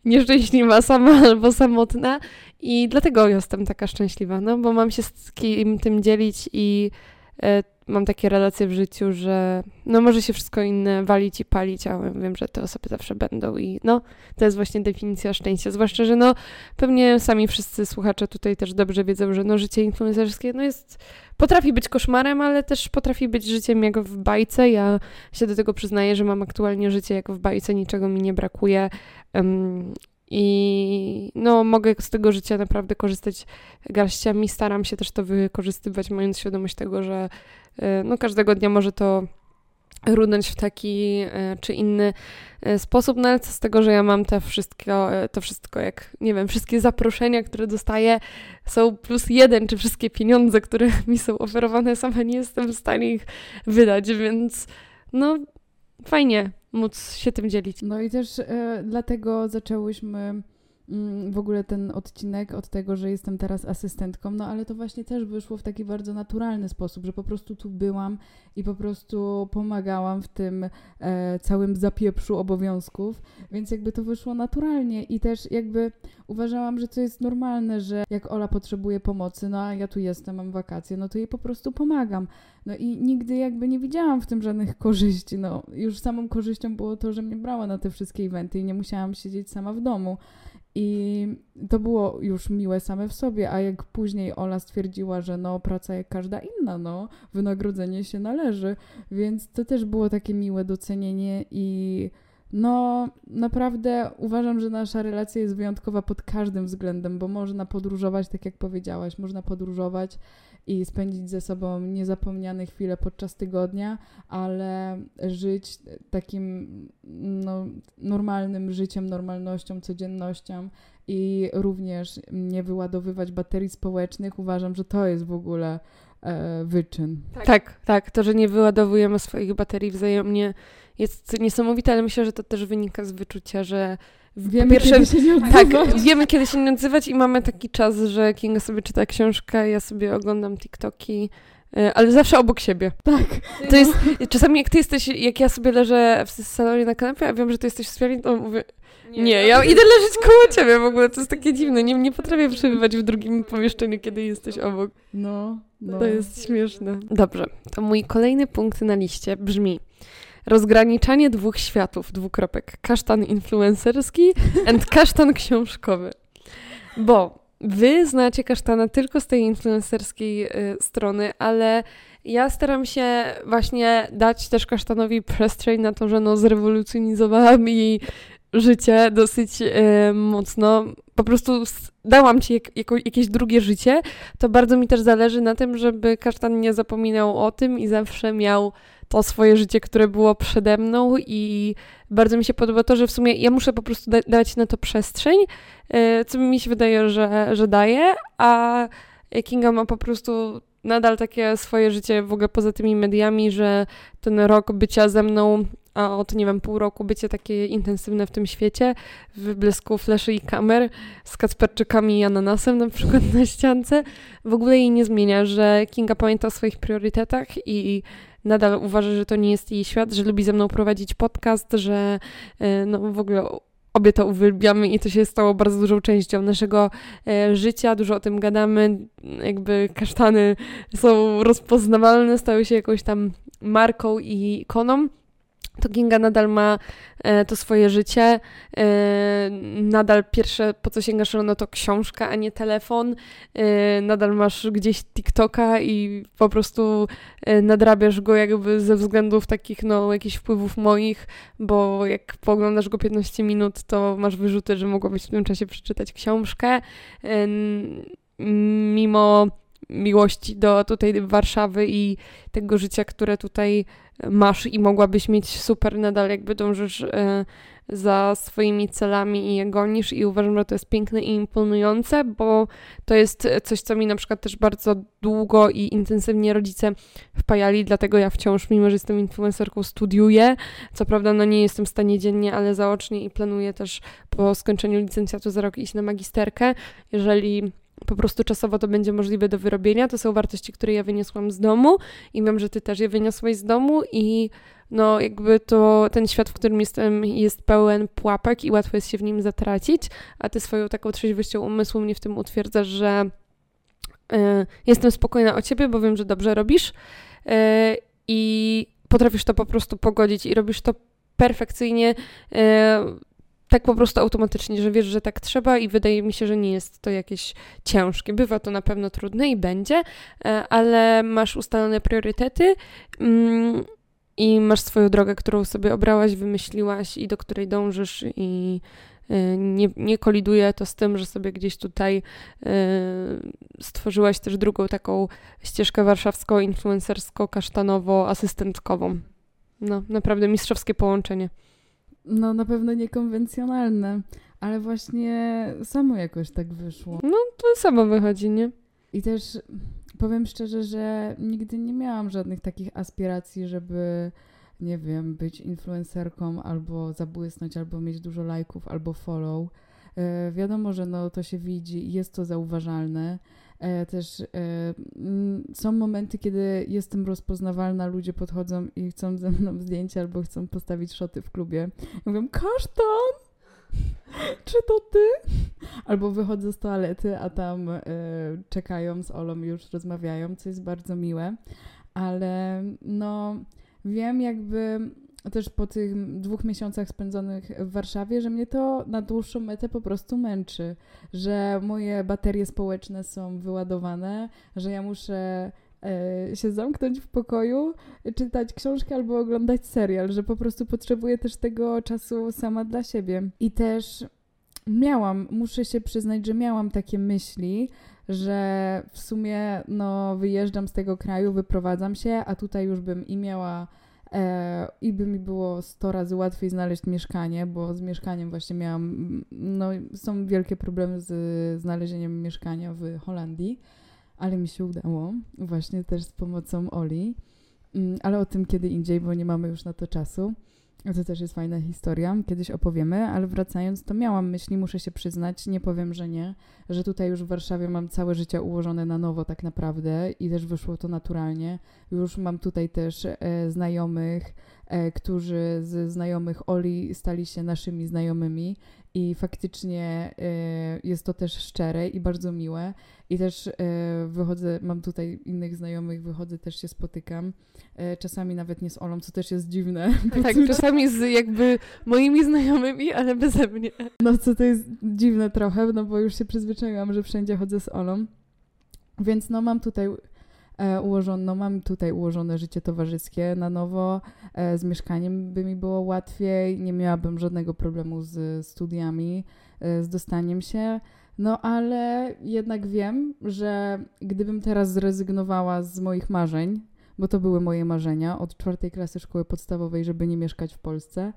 nieszczęśliwa sama albo samotna i dlatego jestem taka szczęśliwa, no bo mam się z kim tym dzielić i mam takie relacje w życiu, że no może się wszystko inne walić i palić, ale wiem, że te osoby zawsze będą i no, to jest właśnie definicja szczęścia, zwłaszcza, że no pewnie sami wszyscy słuchacze tutaj też dobrze wiedzą, że no życie influencerskie no jest, potrafi być koszmarem, ale też potrafi być życiem jak w bajce, ja się do tego przyznaję, że mam aktualnie życie jak w bajce, niczego mi nie brakuje, um, i no, mogę z tego życia naprawdę korzystać garściami. Staram się też to wykorzystywać, mając świadomość tego, że e, no, każdego dnia może to runąć w taki e, czy inny e, sposób, no ale co z tego, że ja mam te wszystko, to wszystko, jak nie wiem, wszystkie zaproszenia, które dostaję są plus jeden, czy wszystkie pieniądze, które mi są oferowane, sama nie jestem w stanie ich wydać, więc no fajnie móc się tym dzielić. No i też e, dlatego zaczęłyśmy w ogóle ten odcinek od tego, że jestem teraz asystentką, no ale to właśnie też wyszło w taki bardzo naturalny sposób, że po prostu tu byłam i po prostu pomagałam w tym e, całym zapieprzu obowiązków, więc jakby to wyszło naturalnie i też jakby uważałam, że to jest normalne, że jak Ola potrzebuje pomocy, no a ja tu jestem, mam wakacje, no to jej po prostu pomagam. No i nigdy jakby nie widziałam w tym żadnych korzyści, no już samą korzyścią było to, że mnie brała na te wszystkie eventy i nie musiałam siedzieć sama w domu. I to było już miłe same w sobie, a jak później Ola stwierdziła, że no praca jak każda inna, no wynagrodzenie się należy, więc to też było takie miłe docenienie i no naprawdę uważam, że nasza relacja jest wyjątkowa pod każdym względem, bo można podróżować, tak jak powiedziałaś, można podróżować i spędzić ze sobą niezapomniane chwile podczas tygodnia, ale żyć takim no, normalnym życiem, normalnością, codziennością i również nie wyładowywać baterii społecznych, uważam, że to jest w ogóle wyczyn. Tak. tak, tak. To, że nie wyładowujemy swoich baterii wzajemnie jest niesamowite, ale myślę, że to też wynika z wyczucia, że Wiemy, pierwsze, kiedy się nie odzywać. Tak, wiemy, kiedy się nie odzywać i mamy taki czas, że Kinga sobie czyta książkę, ja sobie oglądam TikToki, e, ale zawsze obok siebie. Tak. To jest, czasami jak ty jesteś, jak ja sobie leżę w salonie na kanapie, a wiem, że ty jesteś w sypialni, to mówię, nie, nie ja idę leżeć koło ciebie w ogóle, to jest takie dziwne, nie, nie potrafię przebywać w drugim pomieszczeniu, kiedy jesteś obok. No, no. To jest śmieszne. Dobrze, to mój kolejny punkt na liście brzmi, rozgraniczanie dwóch światów, dwukropek, kasztan influencerski and kasztan książkowy. Bo wy znacie kasztana tylko z tej influencerskiej y, strony, ale ja staram się właśnie dać też kasztanowi przestrzeń na to, że no zrewolucjonizowała mi życie dosyć y, mocno. Po prostu dałam ci jak, jako, jakieś drugie życie, to bardzo mi też zależy na tym, żeby kasztan nie zapominał o tym i zawsze miał to swoje życie, które było przede mną. I bardzo mi się podoba to, że w sumie ja muszę po prostu da dać na to przestrzeń, yy, co mi się wydaje, że, że daje, a Kinga ma po prostu nadal takie swoje życie w ogóle poza tymi mediami, że ten rok bycia ze mną, a od nie wiem, pół roku bycie takie intensywne w tym świecie, w blisku fleszy i kamer, z kacperczykami i ananasem na przykład na ściance, w ogóle jej nie zmienia, że Kinga pamięta o swoich priorytetach i nadal uważa, że to nie jest jej świat, że lubi ze mną prowadzić podcast, że e, no w ogóle obie to uwielbiamy i to się stało bardzo dużą częścią naszego e, życia, dużo o tym gadamy, jakby kasztany są rozpoznawalne, stały się jakąś tam marką i ikoną to Kinga nadal ma e, to swoje życie. E, nadal pierwsze, po co sięgasz no to książka, a nie telefon. E, nadal masz gdzieś TikToka i po prostu nadrabiasz go jakby ze względów takich, no, jakichś wpływów moich, bo jak pooglądasz go 15 minut, to masz wyrzuty, że mogłabyś w tym czasie przeczytać książkę. Mimo miłości do tutaj Warszawy i tego życia, które tutaj masz i mogłabyś mieć super, nadal jakby dążysz e, za swoimi celami i je gonisz i uważam, że to jest piękne i imponujące, bo to jest coś, co mi na przykład też bardzo długo i intensywnie rodzice wpajali, dlatego ja wciąż, mimo że jestem influencerką, studiuję. Co prawda, no nie jestem w stanie dziennie, ale zaocznie i planuję też po skończeniu licencjatu za rok iść na magisterkę. Jeżeli po prostu czasowo to będzie możliwe do wyrobienia. To są wartości, które ja wyniosłam z domu i wiem, że ty też je wyniosłeś z domu i no jakby to ten świat, w którym jestem, jest pełen pułapek i łatwo jest się w nim zatracić, a ty swoją taką trzeźwością umysłu mnie w tym utwierdzasz, że y, jestem spokojna o ciebie, bo wiem, że dobrze robisz y, i potrafisz to po prostu pogodzić i robisz to perfekcyjnie. Y, tak po prostu automatycznie, że wiesz, że tak trzeba i wydaje mi się, że nie jest to jakieś ciężkie. Bywa to na pewno trudne i będzie, ale masz ustalone priorytety. Mm, i masz swoją drogę, którą sobie obrałaś, wymyśliłaś i do której dążysz i y, nie, nie koliduje to z tym, że sobie gdzieś tutaj y, stworzyłaś też drugą taką ścieżkę warszawską, influencersko, kasztanowo, asystentkową. No, naprawdę mistrzowskie połączenie. No, na pewno niekonwencjonalne, ale właśnie samo jakoś tak wyszło. No, to samo wychodzi, nie? I też powiem szczerze, że nigdy nie miałam żadnych takich aspiracji, żeby nie wiem, być influencerką albo zabłysnąć, albo mieć dużo lajków, albo follow. E, wiadomo, że no, to się widzi i jest to zauważalne. E, też e, są momenty, kiedy jestem rozpoznawalna, ludzie podchodzą i chcą ze mną zdjęcia albo chcą postawić szoty w klubie. I mówią, kasztan! Czy to ty? Albo wychodzę z toalety, a tam y, czekają z Olą już rozmawiają, co jest bardzo miłe. Ale no, wiem jakby też po tych dwóch miesiącach spędzonych w Warszawie, że mnie to na dłuższą metę po prostu męczy, że moje baterie społeczne są wyładowane, że ja muszę E, się zamknąć w pokoju, czytać książkę albo oglądać serial, że po prostu potrzebuję też tego czasu sama dla siebie. I też miałam, muszę się przyznać, że miałam takie myśli, że w sumie no, wyjeżdżam z tego kraju, wyprowadzam się, a tutaj już bym i miała e, i by mi było 100 razy łatwiej znaleźć mieszkanie, bo z mieszkaniem właśnie miałam, no są wielkie problemy z znalezieniem mieszkania w Holandii ale mi się udało, właśnie też z pomocą Oli, mm, ale o tym kiedy indziej, bo nie mamy już na to czasu. To też jest fajna historia, kiedyś opowiemy, ale wracając, to miałam myśli, muszę się przyznać, nie powiem, że nie, że tutaj już w Warszawie mam całe życie ułożone na nowo tak naprawdę i też wyszło to naturalnie. Już mam tutaj też e, znajomych, e, którzy z znajomych Oli stali się naszymi znajomymi i faktycznie e, jest to też szczere i bardzo miłe. I też e, wychodzę, mam tutaj innych znajomych, wychodzę, też się spotykam. E, czasami nawet nie z Olą, co też jest dziwne. Tak, czasami z jakby moimi znajomymi, ale beze mnie. No, co to jest dziwne trochę, no bo już się przyzwyczaiłam, że wszędzie chodzę z Olą. Więc no mam tutaj e, ułożone, no mam tutaj ułożone życie towarzyskie na nowo. E, z mieszkaniem by mi było łatwiej, nie miałabym żadnego problemu z studiami, e, z dostaniem się. No ale jednak wiem, że gdybym teraz zrezygnowała z moich marzeń, bo to były moje marzenia od czwartej klasy szkoły podstawowej, żeby nie mieszkać w Polsce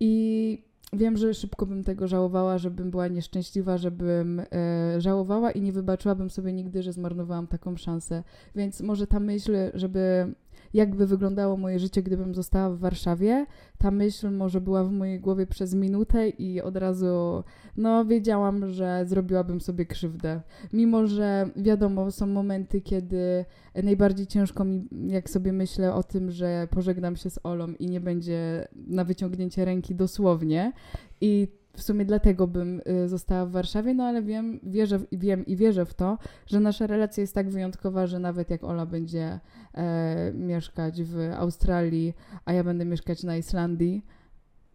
i wiem, że szybko bym tego żałowała, żebym była nieszczęśliwa, żebym e, żałowała i nie wybaczyłabym sobie nigdy, że zmarnowałam taką szansę. Więc może ta myśl, żeby jakby wyglądało moje życie, gdybym została w Warszawie. Ta myśl może była w mojej głowie przez minutę i od razu, no, wiedziałam, że zrobiłabym sobie krzywdę. Mimo, że wiadomo, są momenty, kiedy najbardziej ciężko mi, jak sobie myślę o tym, że pożegnam się z Olą i nie będzie na wyciągnięcie ręki dosłownie. I w sumie dlatego bym y, została w Warszawie, no ale wiem, wierzę, wiem i wierzę w to, że nasza relacja jest tak wyjątkowa, że nawet jak Ola będzie e, mieszkać w Australii, a ja będę mieszkać na Islandii,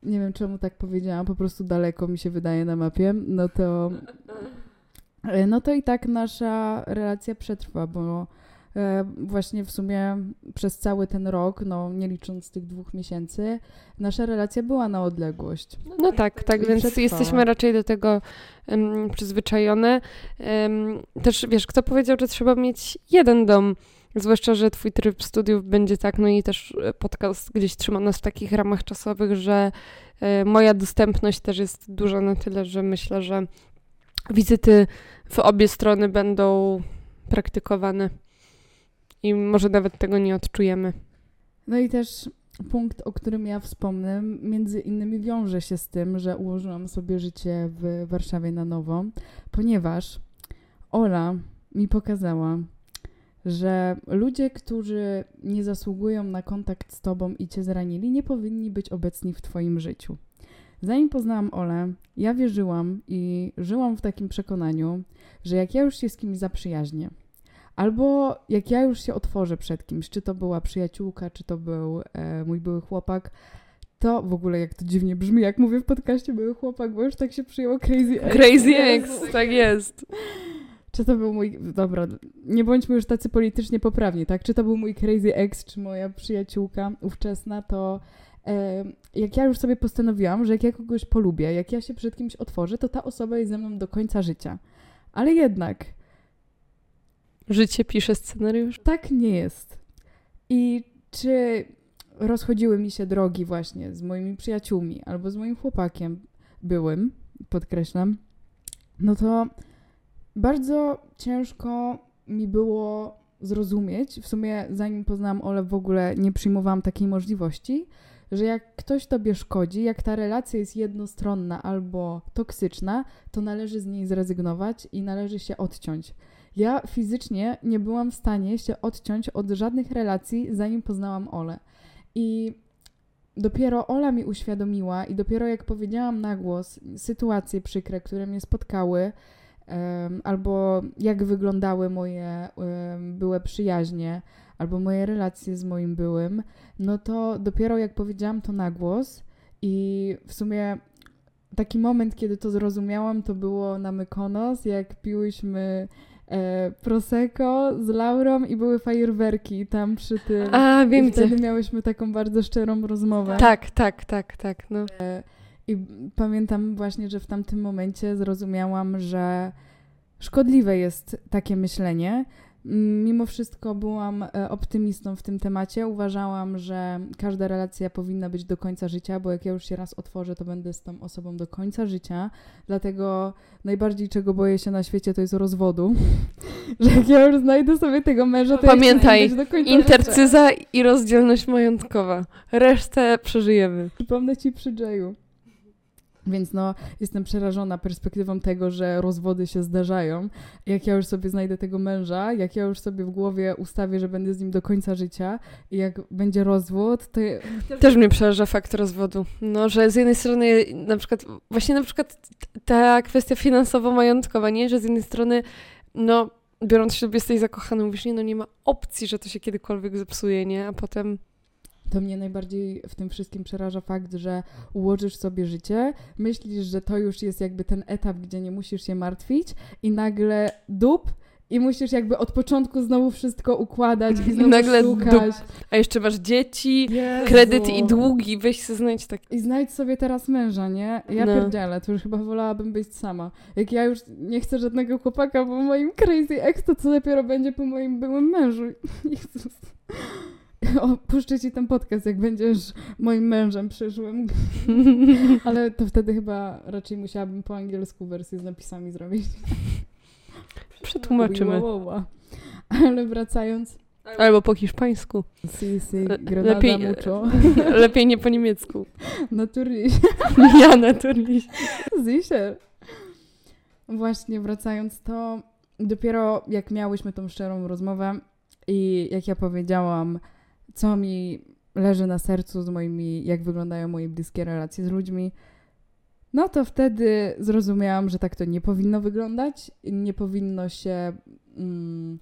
nie wiem czemu tak powiedziałam, po prostu daleko mi się wydaje na mapie, no to, e, no to i tak nasza relacja przetrwa, bo właśnie w sumie przez cały ten rok, no nie licząc tych dwóch miesięcy, nasza relacja była na odległość. No tak, tak, więc przetrwała. jesteśmy raczej do tego um, przyzwyczajone. Um, też wiesz, kto powiedział, że trzeba mieć jeden dom? Zwłaszcza, że twój tryb studiów będzie tak, no i też e, podcast gdzieś trzyma nas w takich ramach czasowych, że e, moja dostępność też jest duża na tyle, że myślę, że wizyty w obie strony będą praktykowane i może nawet tego nie odczujemy. No i też punkt, o którym ja wspomnę, między innymi wiąże się z tym, że ułożyłam sobie życie w Warszawie na nowo, ponieważ Ola mi pokazała, że ludzie, którzy nie zasługują na kontakt z tobą i cię zranili, nie powinni być obecni w twoim życiu. Zanim poznałam Olę, ja wierzyłam i żyłam w takim przekonaniu, że jak ja już się z kimś zaprzyjaźnię, albo jak ja już się otworzę przed kimś, czy to była przyjaciółka, czy to był e, mój były chłopak, to w ogóle jak to dziwnie brzmi, jak mówię w podcaście były chłopak, bo już tak się przyjęło Crazy Ex. Crazy Ex, tak jest. Czy to był mój. Dobra, nie bądźmy już tacy politycznie poprawni, tak? Czy to był mój crazy ex, czy moja przyjaciółka ówczesna, to e, jak ja już sobie postanowiłam, że jak ja kogoś polubię, jak ja się przed kimś otworzę, to ta osoba jest ze mną do końca życia. Ale jednak. Życie pisze scenariusz? Tak nie jest. I czy rozchodziły mi się drogi właśnie z moimi przyjaciółmi albo z moim chłopakiem byłym, podkreślam, no to bardzo ciężko mi było zrozumieć, w sumie zanim poznałam Ole w ogóle nie przyjmowałam takiej możliwości, że jak ktoś tobie szkodzi, jak ta relacja jest jednostronna albo toksyczna, to należy z niej zrezygnować i należy się odciąć. Ja fizycznie nie byłam w stanie się odciąć od żadnych relacji, zanim poznałam Ole. I dopiero Ola mi uświadomiła, i dopiero jak powiedziałam na głos sytuacje przykre, które mnie spotkały, albo jak wyglądały moje były przyjaźnie, albo moje relacje z moim byłym, no to dopiero jak powiedziałam to na głos i w sumie taki moment, kiedy to zrozumiałam, to było na Mykonos, jak piłyśmy Prosecco z Laurą i były fajerwerki tam przy tym. A, wiem I wtedy miałyśmy taką bardzo szczerą rozmowę. Tak, tak, tak, tak, no. E, I pamiętam właśnie, że w tamtym momencie zrozumiałam, że szkodliwe jest takie myślenie. Mimo wszystko byłam e, optymistą w tym temacie. Uważałam, że każda relacja powinna być do końca życia, bo jak ja już się raz otworzę, to będę z tą osobą do końca życia. Dlatego najbardziej czego boję się na świecie to jest rozwodu. że jak ja już znajdę sobie tego męża, to Pamiętaj, do końca intercyza życia. i rozdzielność majątkowa. Resztę przeżyjemy. Przypomnę ci przy Jayu. Więc no, jestem przerażona perspektywą tego, że rozwody się zdarzają. Jak ja już sobie znajdę tego męża, jak ja już sobie w głowie ustawię, że będę z nim do końca życia i jak będzie rozwód, to... Też mnie przeraża fakt rozwodu. No, że z jednej strony na przykład, właśnie na przykład ta kwestia finansowo-majątkowa, nie? Że z jednej strony, no, biorąc ślub jesteś zakochany, mówisz, nie, no nie ma opcji, że to się kiedykolwiek zepsuje, nie? A potem to mnie najbardziej w tym wszystkim przeraża fakt, że ułożysz sobie życie, myślisz, że to już jest jakby ten etap, gdzie nie musisz się martwić i nagle dup i musisz jakby od początku znowu wszystko układać i znowu nagle szukać. A jeszcze masz dzieci, Jezu. kredyt i długi, weź się znajdź tak. I znajdź sobie teraz męża, nie? Ja no. pierdzielę, to już chyba wolałabym być sama. Jak ja już nie chcę żadnego chłopaka po moim crazy ex, to co dopiero będzie po moim byłym mężu. Jezus. Opuszczę ci ten podcast, jak będziesz moim mężem przyszłym. Ale to wtedy chyba raczej musiałabym po angielsku wersję z napisami zrobić. Przetłumaczymy. Ale wracając. Albo po hiszpańsku. Si, si, lepiej, mucho. lepiej nie po niemiecku. Naturliś. ja naturliś. Sicher. Właśnie wracając, to dopiero jak miałyśmy tą szczerą rozmowę i jak ja powiedziałam, co mi leży na sercu z moimi, jak wyglądają moje bliskie relacje z ludźmi, no to wtedy zrozumiałam, że tak to nie powinno wyglądać. Nie powinno się mm,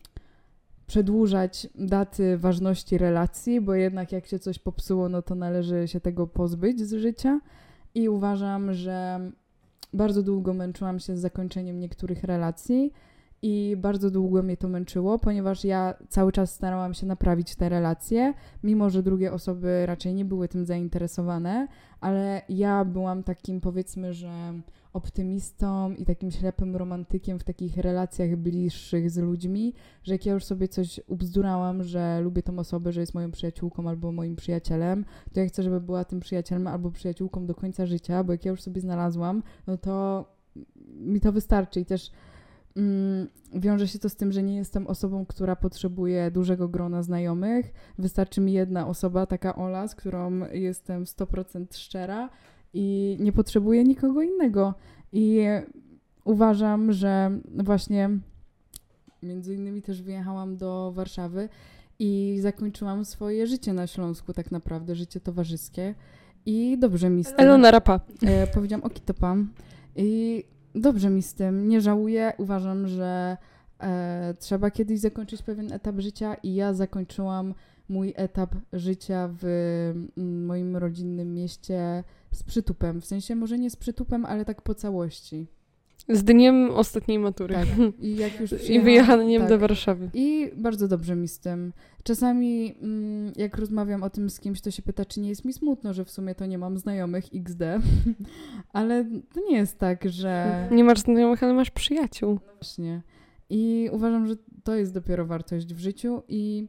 przedłużać daty ważności relacji, bo jednak jak się coś popsuło, no to należy się tego pozbyć z życia. I uważam, że bardzo długo męczyłam się z zakończeniem niektórych relacji i bardzo długo mnie to męczyło, ponieważ ja cały czas starałam się naprawić te relacje, mimo że drugie osoby raczej nie były tym zainteresowane, ale ja byłam takim powiedzmy, że optymistą i takim ślepym romantykiem w takich relacjach bliższych z ludźmi, że jak ja już sobie coś ubzdurałam, że lubię tą osobę, że jest moją przyjaciółką albo moim przyjacielem, to ja chcę, żeby była tym przyjacielem albo przyjaciółką do końca życia, bo jak ja już sobie znalazłam, no to mi to wystarczy. I też wiąże się to z tym, że nie jestem osobą, która potrzebuje dużego grona znajomych. Wystarczy mi jedna osoba, taka Ola, z którą jestem 100% szczera i nie potrzebuję nikogo innego. I uważam, że właśnie między innymi też wyjechałam do Warszawy i zakończyłam swoje życie na Śląsku, tak naprawdę, życie towarzyskie. I dobrze mi z tym. Elona Rapa. E, powiedziałam okitopam. I dobrze mi z tym. Nie żałuję. Uważam, że e, trzeba kiedyś zakończyć pewien etap życia i ja zakończyłam mój etap życia w mm, moim rodzinnym mieście z przytupem. W sensie może nie z przytupem, ale tak po całości. Z dniem ostatniej matury. Tak. I jak już I wyjechaniem tak. do Warszawy. I bardzo dobrze mi z tym. Czasami, mm, jak rozmawiam o tym z kimś, to się pyta, czy nie jest mi smutno, że w sumie to nie mam znajomych XD. Ale to nie jest tak, że. Nie masz znajomych, ale masz przyjaciół. Właśnie. I uważam, że to jest dopiero wartość w życiu i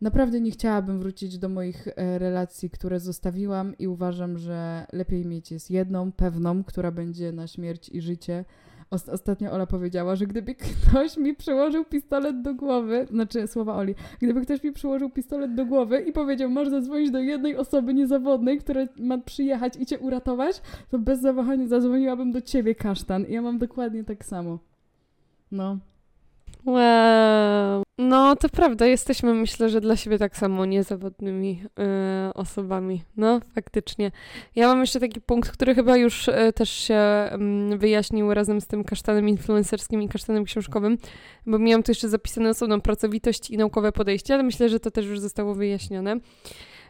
naprawdę nie chciałabym wrócić do moich e, relacji, które zostawiłam i uważam, że lepiej mieć jest jedną, pewną, która będzie na śmierć i życie. Ost- Ostatnio Ola powiedziała, że gdyby ktoś mi przyłożył pistolet do głowy, znaczy słowa Oli, gdyby ktoś mi przyłożył pistolet do głowy i powiedział, masz zadzwonić do jednej osoby niezawodnej, która ma przyjechać i cię uratować, to bez zawahania zadzwoniłabym do ciebie, kasztan. I ja mam dokładnie tak samo. No. Wow. No, to prawda, jesteśmy myślę, że dla siebie tak samo niezawodnymi e, osobami. No, faktycznie. Ja mam jeszcze taki punkt, który chyba już e, też się mm, wyjaśnił razem z tym kasztanem influencerskim i kasztanem książkowym, bo miałam tu jeszcze zapisane osobną pracowitość i naukowe podejście, ale myślę, że to też już zostało wyjaśnione.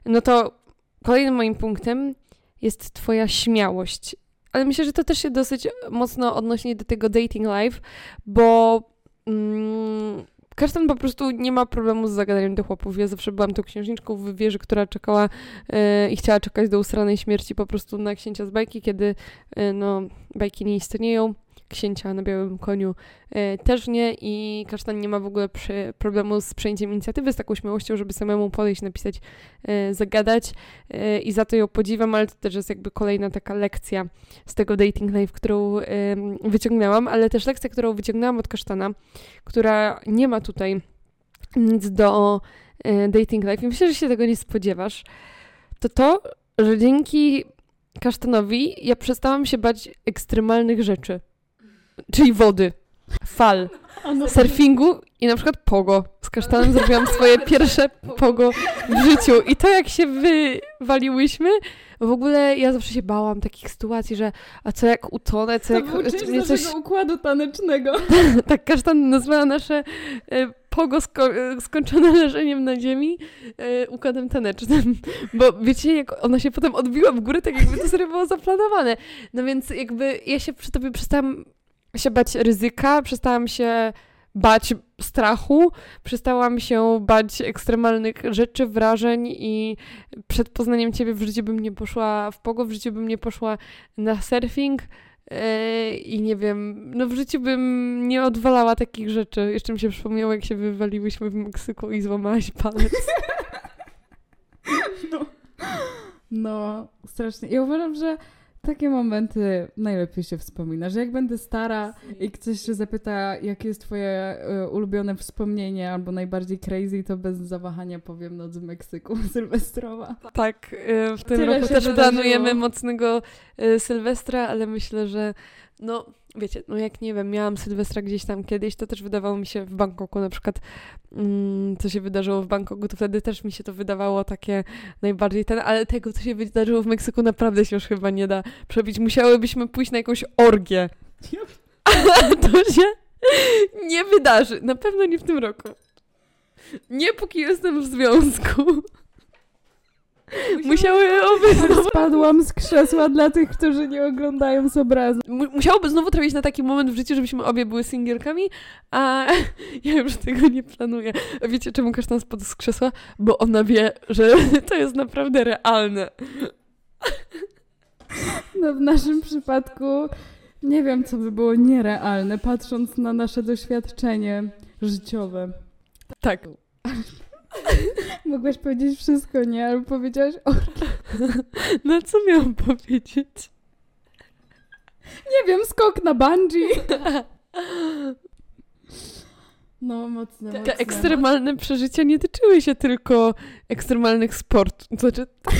No to kolejnym moim punktem jest twoja śmiałość. Ale myślę, że to też się dosyć mocno odnosi do tego dating life, bo mm, Kasztan po prostu nie ma problemu z zagadaniem do chłopów. Ja zawsze byłam tą księżniczką w wieży, która czekała e, i chciała czekać do usranej śmierci po prostu na księcia z bajki, kiedy e, no, bajki nie istnieją. Księcia na białym koniu e, też nie i Kasztan nie ma w ogóle problemu z przejęciem inicjatywy, z taką śmiałością, żeby samemu podejść, napisać, e, zagadać e, i za to ją podziwiam, ale to też jest jakby kolejna taka lekcja z tego dating life, którą wyciągnęłam, ale też lekcja, którą wyciągnęłam od Kasztana, która nie ma tutaj nic do dating life. I myślę, że się tego nie spodziewasz, to to, że dzięki Kasztanowi ja przestałam się bać ekstremalnych rzeczy, czyli wody, fal, surfingu i na przykład pogo. Z Kasztanem zrobiłam swoje pierwsze pogo w życiu i to jak się wywaliłyśmy, w ogóle ja zawsze się bałam takich sytuacji, że a co jak utonę, co To jak część mnie coś układu tanecznego. tak kasztan nazwała nasze e, pogo sko- e, skończone leżeniem na ziemi e, układem tanecznym. Bo wiecie, jak ona się potem odbiła w górę, tak jakby to serio było zaplanowane. No więc jakby ja się przy tobie przestałam się bać ryzyka, przestałam się bać strachu, przestałam się bać ekstremalnych rzeczy, wrażeń i przed poznaniem ciebie w życiu bym nie poszła w pogo, w życiu bym nie poszła na surfing, Yy, I nie wiem, no w życiu bym nie odwalała takich rzeczy. Jeszcze mi się przypomniało, jak się wywaliłyśmy w Meksyku i złamałaś palec. No. no, strasznie. Ja uważam, że takie momenty najlepiej się wspomina, że jak będę stara i ktoś się zapyta, jakie jest twoje y, ulubione wspomnienie albo najbardziej crazy, to bez zawahania powiem Noc w Meksyku Sylwestrowa. Tak, yy, w tym Tyle roku też wydarzyło. planujemy mocnego yy, Sylwestra, ale myślę, że no wiecie, no jak nie wiem, miałam Sylwestra gdzieś tam kiedyś, to też wydawało mi się w Bangkoku na przykład, mm, co się wydarzyło w Bangkoku, to wtedy też mi się to wydawało takie najbardziej ten, ale tego, co się wydarzyło w Meksyku naprawdę się już chyba nie da przebić. Musiałybyśmy pójść na jakąś orgię. A to się nie wydarzy. Na pewno nie w tym roku. Nie póki jestem w związku. Musiały oby Spadłam z krzesła dla tych, którzy nie oglądają z obrazu. Mu- musiałoby znowu trafić na taki moment w życiu, żebyśmy obie były singielkami, a ja już tego nie planuję. Wiecie, czemu kasztan spadł z krzesła? Bo ona wie, że to jest naprawdę realne. No w naszym przypadku nie wiem, co by było nierealne, patrząc na nasze doświadczenie życiowe. Tak. Mogłaś powiedzieć wszystko, nie? Albo powiedziałaś o... No co miałam powiedzieć? Nie wiem, skok na bungee. No, mocne, mocne. Te ekstremalne przeżycia nie tyczyły się tylko ekstremalnych sportów. Znaczy, Tak,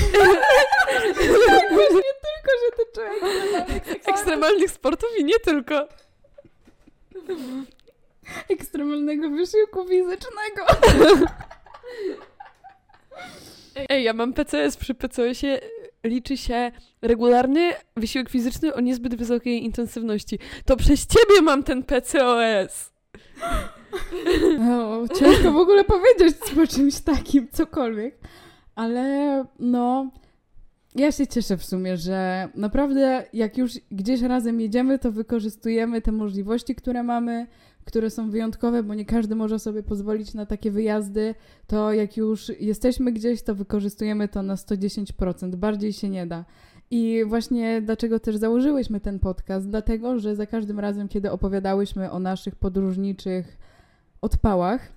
właśnie tylko, że ty czujesz ekstremalnych sportów i nie tylko. ekstremalnego wysiłku fizycznego. Ej, ja mam PCS. Przy PCS-ie liczy się regularny wysiłek fizyczny o niezbyt wysokiej intensywności. To przez ciebie mam ten PCOS. No, ciężko w ogóle powiedzieć po czymś takim, cokolwiek. Ale no, ja się cieszę w sumie, że naprawdę jak już gdzieś razem jedziemy, to wykorzystujemy te możliwości, które mamy, które są wyjątkowe, bo nie każdy może sobie pozwolić na takie wyjazdy. To jak już jesteśmy gdzieś, to wykorzystujemy to na 110%. Bardziej się nie da. I właśnie dlaczego też założyłyśmy ten podcast? Dlatego, że za każdym razem, kiedy opowiadałyśmy o naszych podróżniczych odpałach,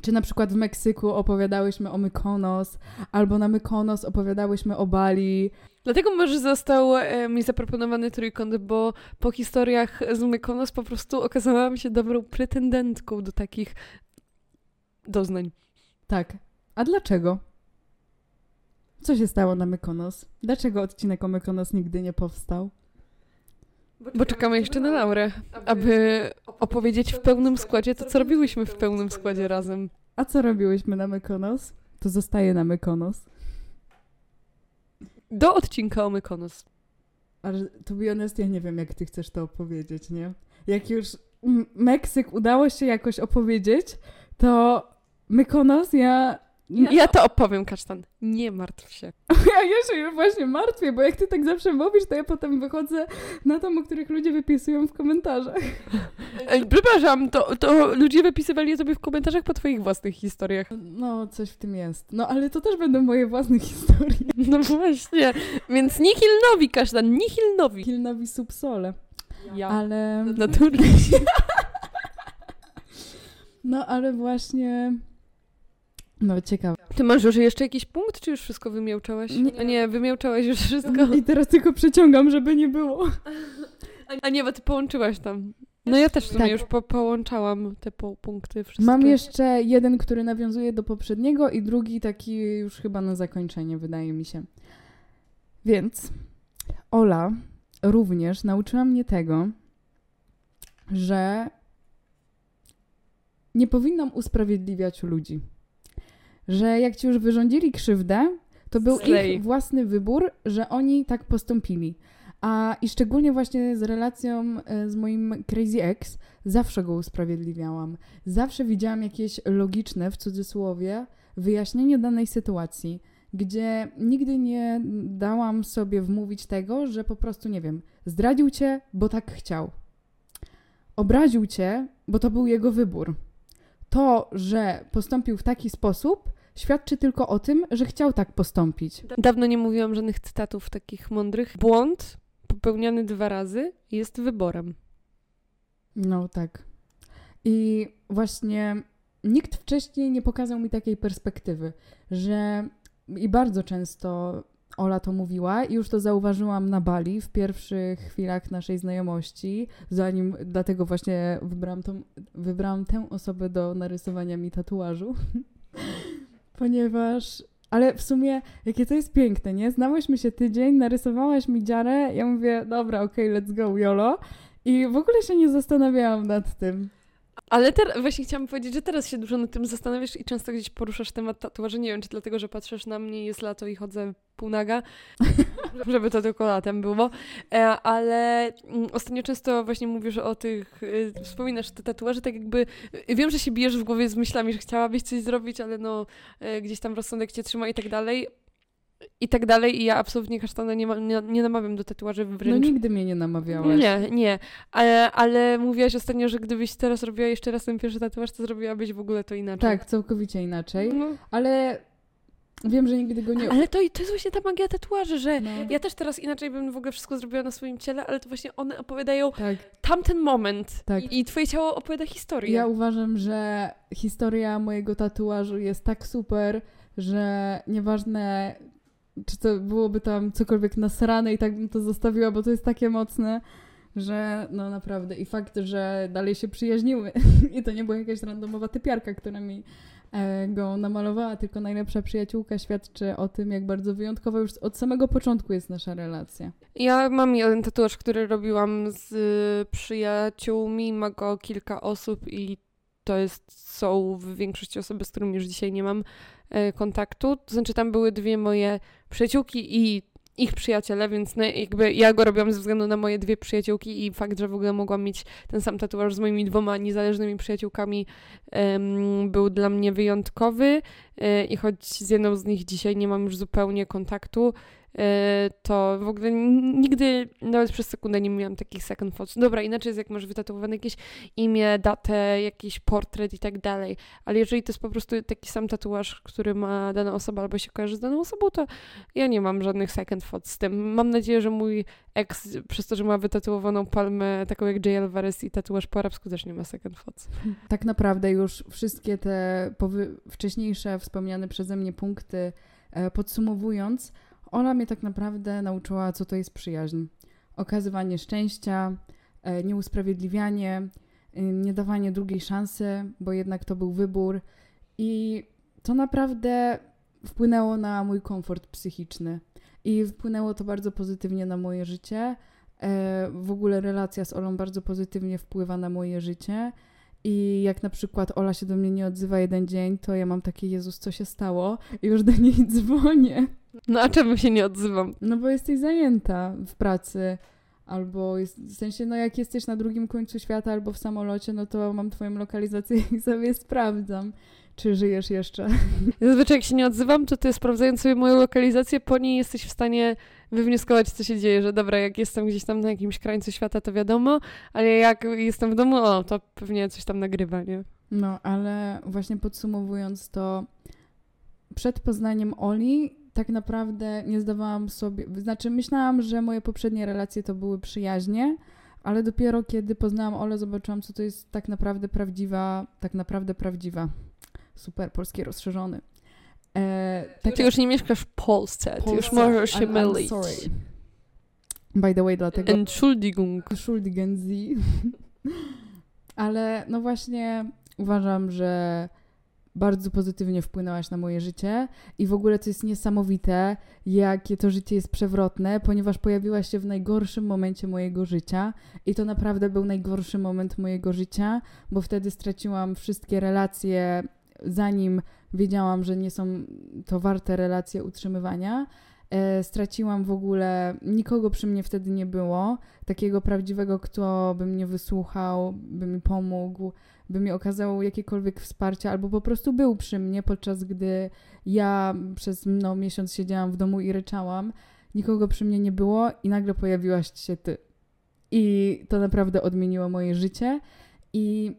czy na przykład w Meksyku opowiadałyśmy o Mykonos, albo na Mykonos opowiadałyśmy o Bali. Dlatego może został e, mi zaproponowany trójkąt, bo po historiach z Mykonos po prostu okazałam się dobrą pretendentką do takich doznań. Tak. A dlaczego? Co się stało na Mykonos? Dlaczego odcinek o Mykonos nigdy nie powstał? Bo czekamy jeszcze na Laurę, aby opowiedzieć w pełnym składzie to, co robiłyśmy w pełnym składzie razem. A co robiłyśmy na Mykonos? To zostaje na Mykonos. Do odcinka o Mykonos. Ale to be honest, ja nie wiem, jak ty chcesz to opowiedzieć, nie? Jak już Meksyk udało się jakoś opowiedzieć, to Mykonos ja... Ja to opowiem, Kasztan. Nie martw się. Ja, ja się już właśnie martwię, bo jak ty tak zawsze mówisz, to ja potem wychodzę na tom, o których ludzie wypisują w komentarzach. Przepraszam, to, to ludzie wypisywali sobie w komentarzach po twoich własnych historiach. No, coś w tym jest. No, ale to też będą moje własne historie. No właśnie. Więc nihil nowi, Kasztan, nihil nowi. Kilnowi subsole. Ja. Ale... Naturalnie. No, ale właśnie... No, ciekawe. Ty masz już jeszcze jakiś punkt, czy już wszystko wymiałczałaś? Nie. A nie, wymiałczałaś już wszystko. I teraz tylko przeciągam, żeby nie było. A nie, bo ty połączyłaś tam. No ja też w sumie Tak. już po, połączałam te po, punkty wszystkie. Mam jeszcze jeden, który nawiązuje do poprzedniego i drugi taki już chyba na zakończenie, wydaje mi się. Więc Ola również nauczyła mnie tego, że nie powinnam usprawiedliwiać ludzi. Że jak ci już wyrządzili krzywdę, to był Slay. ich własny wybór, że oni tak postąpili. A i szczególnie właśnie z relacją e, z moim Crazy Ex, zawsze go usprawiedliwiałam. Zawsze widziałam jakieś logiczne, w cudzysłowie, wyjaśnienie danej sytuacji, gdzie nigdy nie dałam sobie wmówić tego, że po prostu, nie wiem, zdradził cię, bo tak chciał. Obraził cię, bo to był jego wybór. To, że postąpił w taki sposób, świadczy tylko o tym, że chciał tak postąpić. Dawno nie mówiłam żadnych cytatów takich mądrych. Błąd popełniany dwa razy jest wyborem. No tak. I właśnie nikt wcześniej nie pokazał mi takiej perspektywy, że i bardzo często Ola to mówiła i już to zauważyłam na Bali w pierwszych chwilach naszej znajomości, zanim dlatego właśnie wybrałam, tą, wybrałam tę osobę do narysowania mi tatuażu, ponieważ ale w sumie, jakie to jest piękne, nie? Znałyśmy się tydzień, narysowałaś mi dziarę, ja mówię, dobra, okej, let's go, YOLO. I w ogóle się nie zastanawiałam nad tym. Ale teraz właśnie chciałam powiedzieć, że teraz się dużo nad tym zastanawiasz i często gdzieś poruszasz temat tatuaży. Nie wiem, czy dlatego, że patrzysz na mnie, jest lato i chodzę półnaga, żeby to tylko latem było. E, ale mm, ostatnio często właśnie mówisz o tych, y, wspominasz te tatuaże, tak jakby, y, wiem, że się bijesz w głowie z myślami, że chciałabyś coś zrobić, ale no e, gdzieś tam rozsądek cię trzyma i tak dalej. I tak dalej. I ja absolutnie kasztana nie, ma, nie, nie namawiam do tatuaży No wręcz. nigdy mnie nie namawiałaś. Nie, nie. Ale, ale mówiłaś ostatnio, że gdybyś teraz robiła jeszcze raz ten pierwszy tatuaż, to zrobiłabyś w ogóle to inaczej. Tak, całkowicie inaczej. No, Ale wiem, że nigdy go nie... Ale to, to jest właśnie ta magia tatuaży, że No. ja też teraz inaczej bym w ogóle wszystko zrobiła na swoim ciele, ale to właśnie one opowiadają Tak. tamten moment Tak. i, i twoje ciało opowiada historię. Ja uważam, że historia mojego tatuażu jest tak super, że nieważne, czy to byłoby tam cokolwiek nasrane i tak bym to zostawiła, bo to jest takie mocne, że no naprawdę. I fakt, że dalej się przyjaźniły i to nie była jakaś randomowa typiarka, która mi e, go namalowała, tylko najlepsza przyjaciółka świadczy o tym, jak bardzo wyjątkowa już od samego początku jest nasza relacja. Ja mam jeden tatuaż, który robiłam z y, przyjaciółmi, ma go kilka osób i to jest, są w większości osoby, z którymi już dzisiaj nie mam e, kontaktu. To znaczy tam były dwie moje przyjaciółki i ich przyjaciele, więc no, jakby ja go robiłam ze względu na moje dwie przyjaciółki i fakt, że w ogóle mogłam mieć ten sam tatuaż z moimi dwoma niezależnymi przyjaciółkami em, był dla mnie wyjątkowy e, i choć z jedną z nich dzisiaj nie mam już zupełnie kontaktu, to w ogóle nigdy, nawet przez sekundę nie miałam takich second thoughts. Dobra, inaczej jest jak masz wytatuowane jakieś imię, datę, jakiś portret i tak dalej, ale jeżeli to jest po prostu taki sam tatuaż, który ma dana osoba albo się kojarzy z daną osobą, to ja nie mam żadnych second thoughts z tym. Mam nadzieję, że mój ex, przez to, że ma wytatuowaną palmę taką jak J. Alvarez i tatuaż po arabsku też nie ma second thoughts. Tak naprawdę już wszystkie te wcześniejsze wspomniane przeze mnie punkty e, podsumowując, Ola mnie tak naprawdę nauczyła, co to jest przyjaźń. Okazywanie szczęścia, e, nieusprawiedliwianie, y, nie dawanie drugiej szansy, bo jednak to był wybór. I to naprawdę wpłynęło na mój komfort psychiczny. I wpłynęło to bardzo pozytywnie na moje życie. E, W ogóle relacja z Olą bardzo pozytywnie wpływa na moje życie. I jak na przykład Ola się do mnie nie odzywa jeden dzień, to ja mam takie, Jezus, co się stało? I już do niej dzwonię. No a czemu się nie odzywam? No bo jesteś zajęta w pracy, albo jest, w sensie, no jak jesteś na drugim końcu świata albo w samolocie, no to mam twoją lokalizację i sobie sprawdzam, czy żyjesz jeszcze. Zazwyczaj jak się nie odzywam, to ty sprawdzając sobie moją lokalizację, po niej jesteś w stanie wywnioskować, co się dzieje, że dobra, jak jestem gdzieś tam na jakimś krańcu świata, to wiadomo, ale jak jestem w domu, o, to pewnie coś tam nagrywa, nie? No, ale właśnie podsumowując to, przed poznaniem Oli tak naprawdę nie zdawałam sobie, znaczy myślałam, że moje poprzednie relacje to były przyjaźnie, ale dopiero kiedy poznałam Olę, zobaczyłam, co to jest tak naprawdę prawdziwa, tak naprawdę prawdziwa. Super, polski rozszerzony. E, tak Ty już nie mieszkasz w Polsce, ty już Polsce. możesz się I'm- I'm mylić. sorry. By the way, dlatego Entschuldigung. Schuldigen Sie. Ale no właśnie uważam, że bardzo pozytywnie wpłynęłaś na moje życie i w ogóle to jest niesamowite, jakie to życie jest przewrotne, ponieważ pojawiłaś się w najgorszym momencie mojego życia i to naprawdę był najgorszy moment mojego życia, bo wtedy straciłam wszystkie relacje, zanim wiedziałam, że nie są to warte relacje utrzymywania. E, straciłam w ogóle, nikogo przy mnie wtedy nie było, takiego prawdziwego, kto by mnie wysłuchał, by mi pomógł, by mi okazał jakiekolwiek wsparcie, albo po prostu był przy mnie, podczas gdy ja przez no, miesiąc siedziałam w domu i ryczałam. Nikogo przy mnie nie było i nagle pojawiłaś się ty. I to naprawdę odmieniło moje życie. I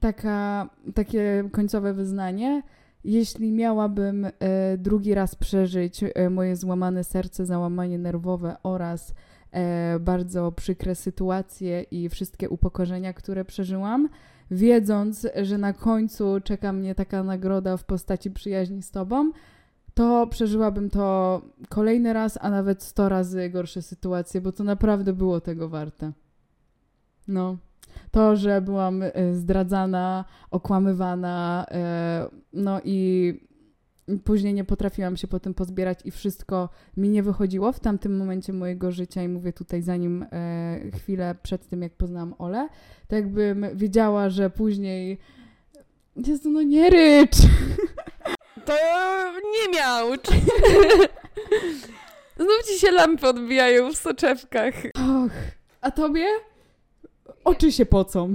taka, takie końcowe wyznanie, jeśli miałabym e, drugi raz przeżyć e, moje złamane serce, załamanie nerwowe oraz e, bardzo przykre sytuacje i wszystkie upokorzenia, które przeżyłam, wiedząc, że na końcu czeka mnie taka nagroda w postaci przyjaźni z tobą, to przeżyłabym to kolejny raz, a nawet sto razy gorsze sytuacje, bo to naprawdę było tego warte. No. To, że byłam e, zdradzana, okłamywana, e, no i później nie potrafiłam się po tym pozbierać i wszystko mi nie wychodziło w tamtym momencie mojego życia i mówię tutaj zanim e, chwilę przed tym, jak poznałam Olę, to jakbym wiedziała, że później Jezu, no nie rycz! To nie miał. Znów ci się lampy odbijają w soczewkach. Och, a tobie? Oczy się pocą.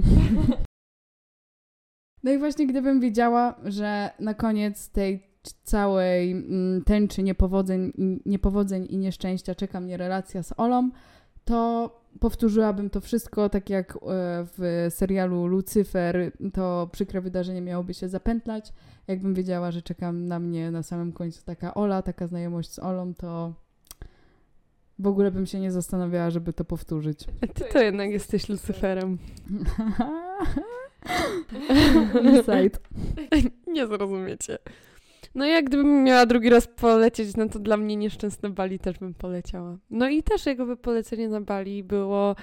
No i właśnie gdybym wiedziała, że na koniec tej całej mm, tęczy niepowodzeń, niepowodzeń i nieszczęścia czeka mnie relacja z Olą, to powtórzyłabym to wszystko, tak jak e, w serialu Lucyfer, to przykre wydarzenie miałoby się zapętlać. Jakbym wiedziała, że czeka na mnie na samym końcu taka Ola, taka znajomość z Olą, to w ogóle bym się nie zastanawiała, żeby to powtórzyć. Ty to jednak jesteś Lucyferem. Insight. Nie zrozumiecie. No jak gdybym miała drugi raz polecieć, no to dla mnie nieszczęsne Bali też bym poleciała. No i też jakby polecenie na Bali było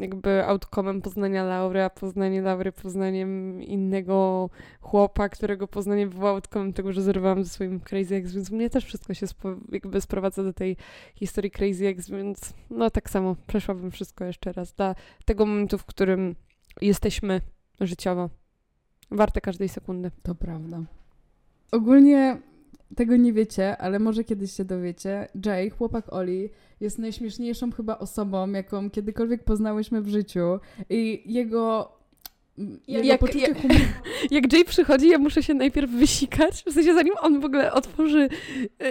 jakby outcomem poznania Laury, a poznanie Laury poznaniem innego chłopa, którego poznanie było outcomem tego, że zerwałam ze swoim Crazy Ex, więc mnie też wszystko się spo, jakby sprowadza do tej historii Crazy Ex, więc no tak samo przeszłabym wszystko jeszcze raz dla tego momentu, w którym jesteśmy życiowo. Warte każdej sekundy. To prawda. Ogólnie tego nie wiecie, ale może kiedyś się dowiecie. Jay, chłopak Oli, jest najśmieszniejszą chyba osobą, jaką kiedykolwiek poznałyśmy w życiu. I jego. Jak- poczucie jak- humoru. Jak Jay przychodzi, ja muszę się najpierw wysikać. W sensie, zanim on w ogóle otworzy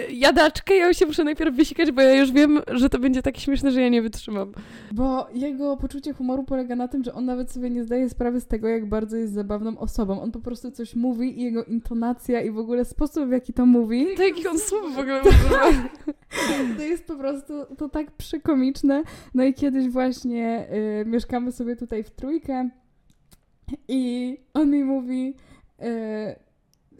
y, jadaczkę, ja się muszę najpierw wysikać, bo ja już wiem, że to będzie takie śmieszne, że ja nie wytrzymam. Bo jego poczucie humoru polega na tym, że on nawet sobie nie zdaje sprawy z tego, jak bardzo jest zabawną osobą. On po prostu coś mówi i jego intonacja i w ogóle sposób, w jaki to mówi, To jakich on słów w ogóle używa. to jest po prostu to tak przekomiczne. No i kiedyś właśnie y, mieszkamy sobie tutaj w trójkę i on mi mówi... Y,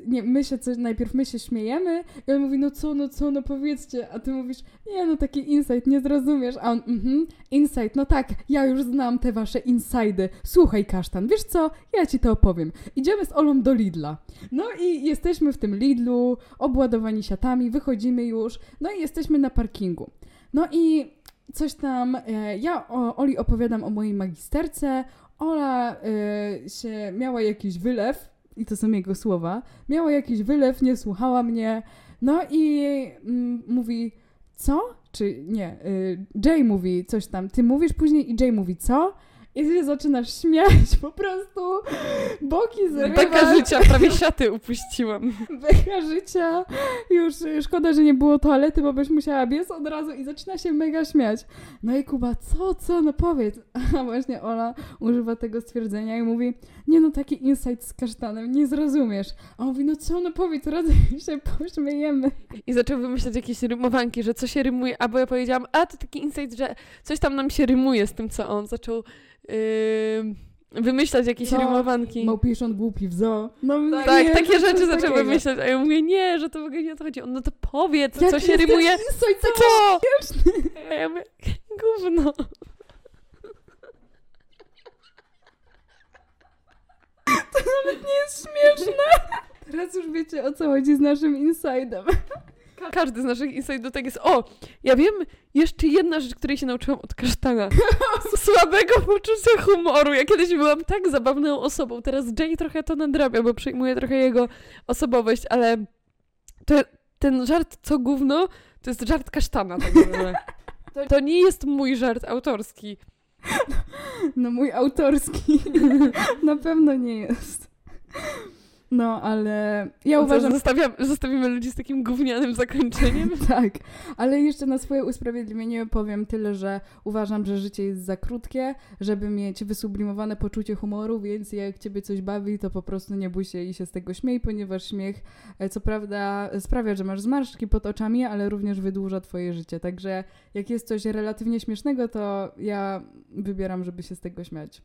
nie, my się coś, najpierw my się śmiejemy i on mówi, no co, no co, no powiedzcie, a ty mówisz, nie, no taki insight, nie zrozumiesz, a on, mhm, insight, no tak, ja już znam te wasze insajdy, słuchaj kasztan, wiesz co, ja ci to opowiem, idziemy z Olą do Lidla, no i jesteśmy w tym Lidlu, obładowani siatami, wychodzimy już, no i jesteśmy na parkingu, no i coś tam, e, ja Oli opowiadam o mojej magisterce, Ola e, się miała jakiś wylew, i to są jego słowa, miała jakiś wylew, nie słuchała mnie, no i mm, mówi, co? Czy nie, y, Jay mówi coś tam, ty mówisz później i Jay mówi, co? I ty zaczynasz śmiać, po prostu boki zrywasz. Beka życia, prawie siaty upuściłam. Beka życia. Już szkoda, że nie było toalety, bo byś musiała biec od razu i zaczyna się mega śmiać. No i Kuba, co, co, no powiedz. A właśnie Ola używa tego stwierdzenia i mówi, nie no, taki insight z kasztanem, nie zrozumiesz. A on mówi, no co, no powiedz, razem się pośmiejemy. I zaczął wymyślać jakieś rymowanki, że co się rymuje, albo ja powiedziałam, a to taki insight, że coś tam nam się rymuje z tym, co on zaczął yy, wymyślać jakieś Co? rymowanki. Małpiszon głupi w zoo. No, Tak, nie, takie rzeczy takiego. wymyślać, a ja mówię, nie, że to w ogóle nie o to chodzi. On, no to powiedz, Jak co się rymuje. taki Co? śmieszny. A ja mówię, gówno. Nie jest śmieszne. Teraz już wiecie, o co chodzi z naszym insidem. Każdy z naszych insidów tak jest. O, ja wiem jeszcze jedna rzecz, której się nauczyłam od kasztana. Słabego poczucia humoru. Ja kiedyś byłam tak zabawną osobą. Teraz Jay trochę to nadrabia, bo przejmuje trochę jego osobowość, ale to, ten żart co gówno, to jest żart kasztana tak naprawdę. To, to nie jest mój żart autorski. No mój autorski na pewno nie jest. No, ale ja Co, uważam, Zostawiam, zostawimy ludzi z takim gównianym zakończeniem. tak, ale jeszcze na swoje usprawiedliwienie powiem tyle, że uważam, że życie jest za krótkie, żeby mieć wysublimowane poczucie humoru, więc jak ciebie coś bawi, to po prostu nie bój się i się z tego śmiej, ponieważ śmiech e, co prawda sprawia, że masz zmarszczki pod oczami, ale również wydłuża twoje życie. Także jak jest coś relatywnie śmiesznego, to ja wybieram, żeby się z tego śmiać.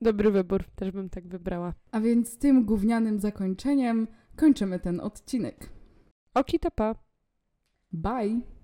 Dobry wybór, też bym tak wybrała. A więc tym gównianym zakończeniem kończymy ten odcinek. Oki tapa. Bye!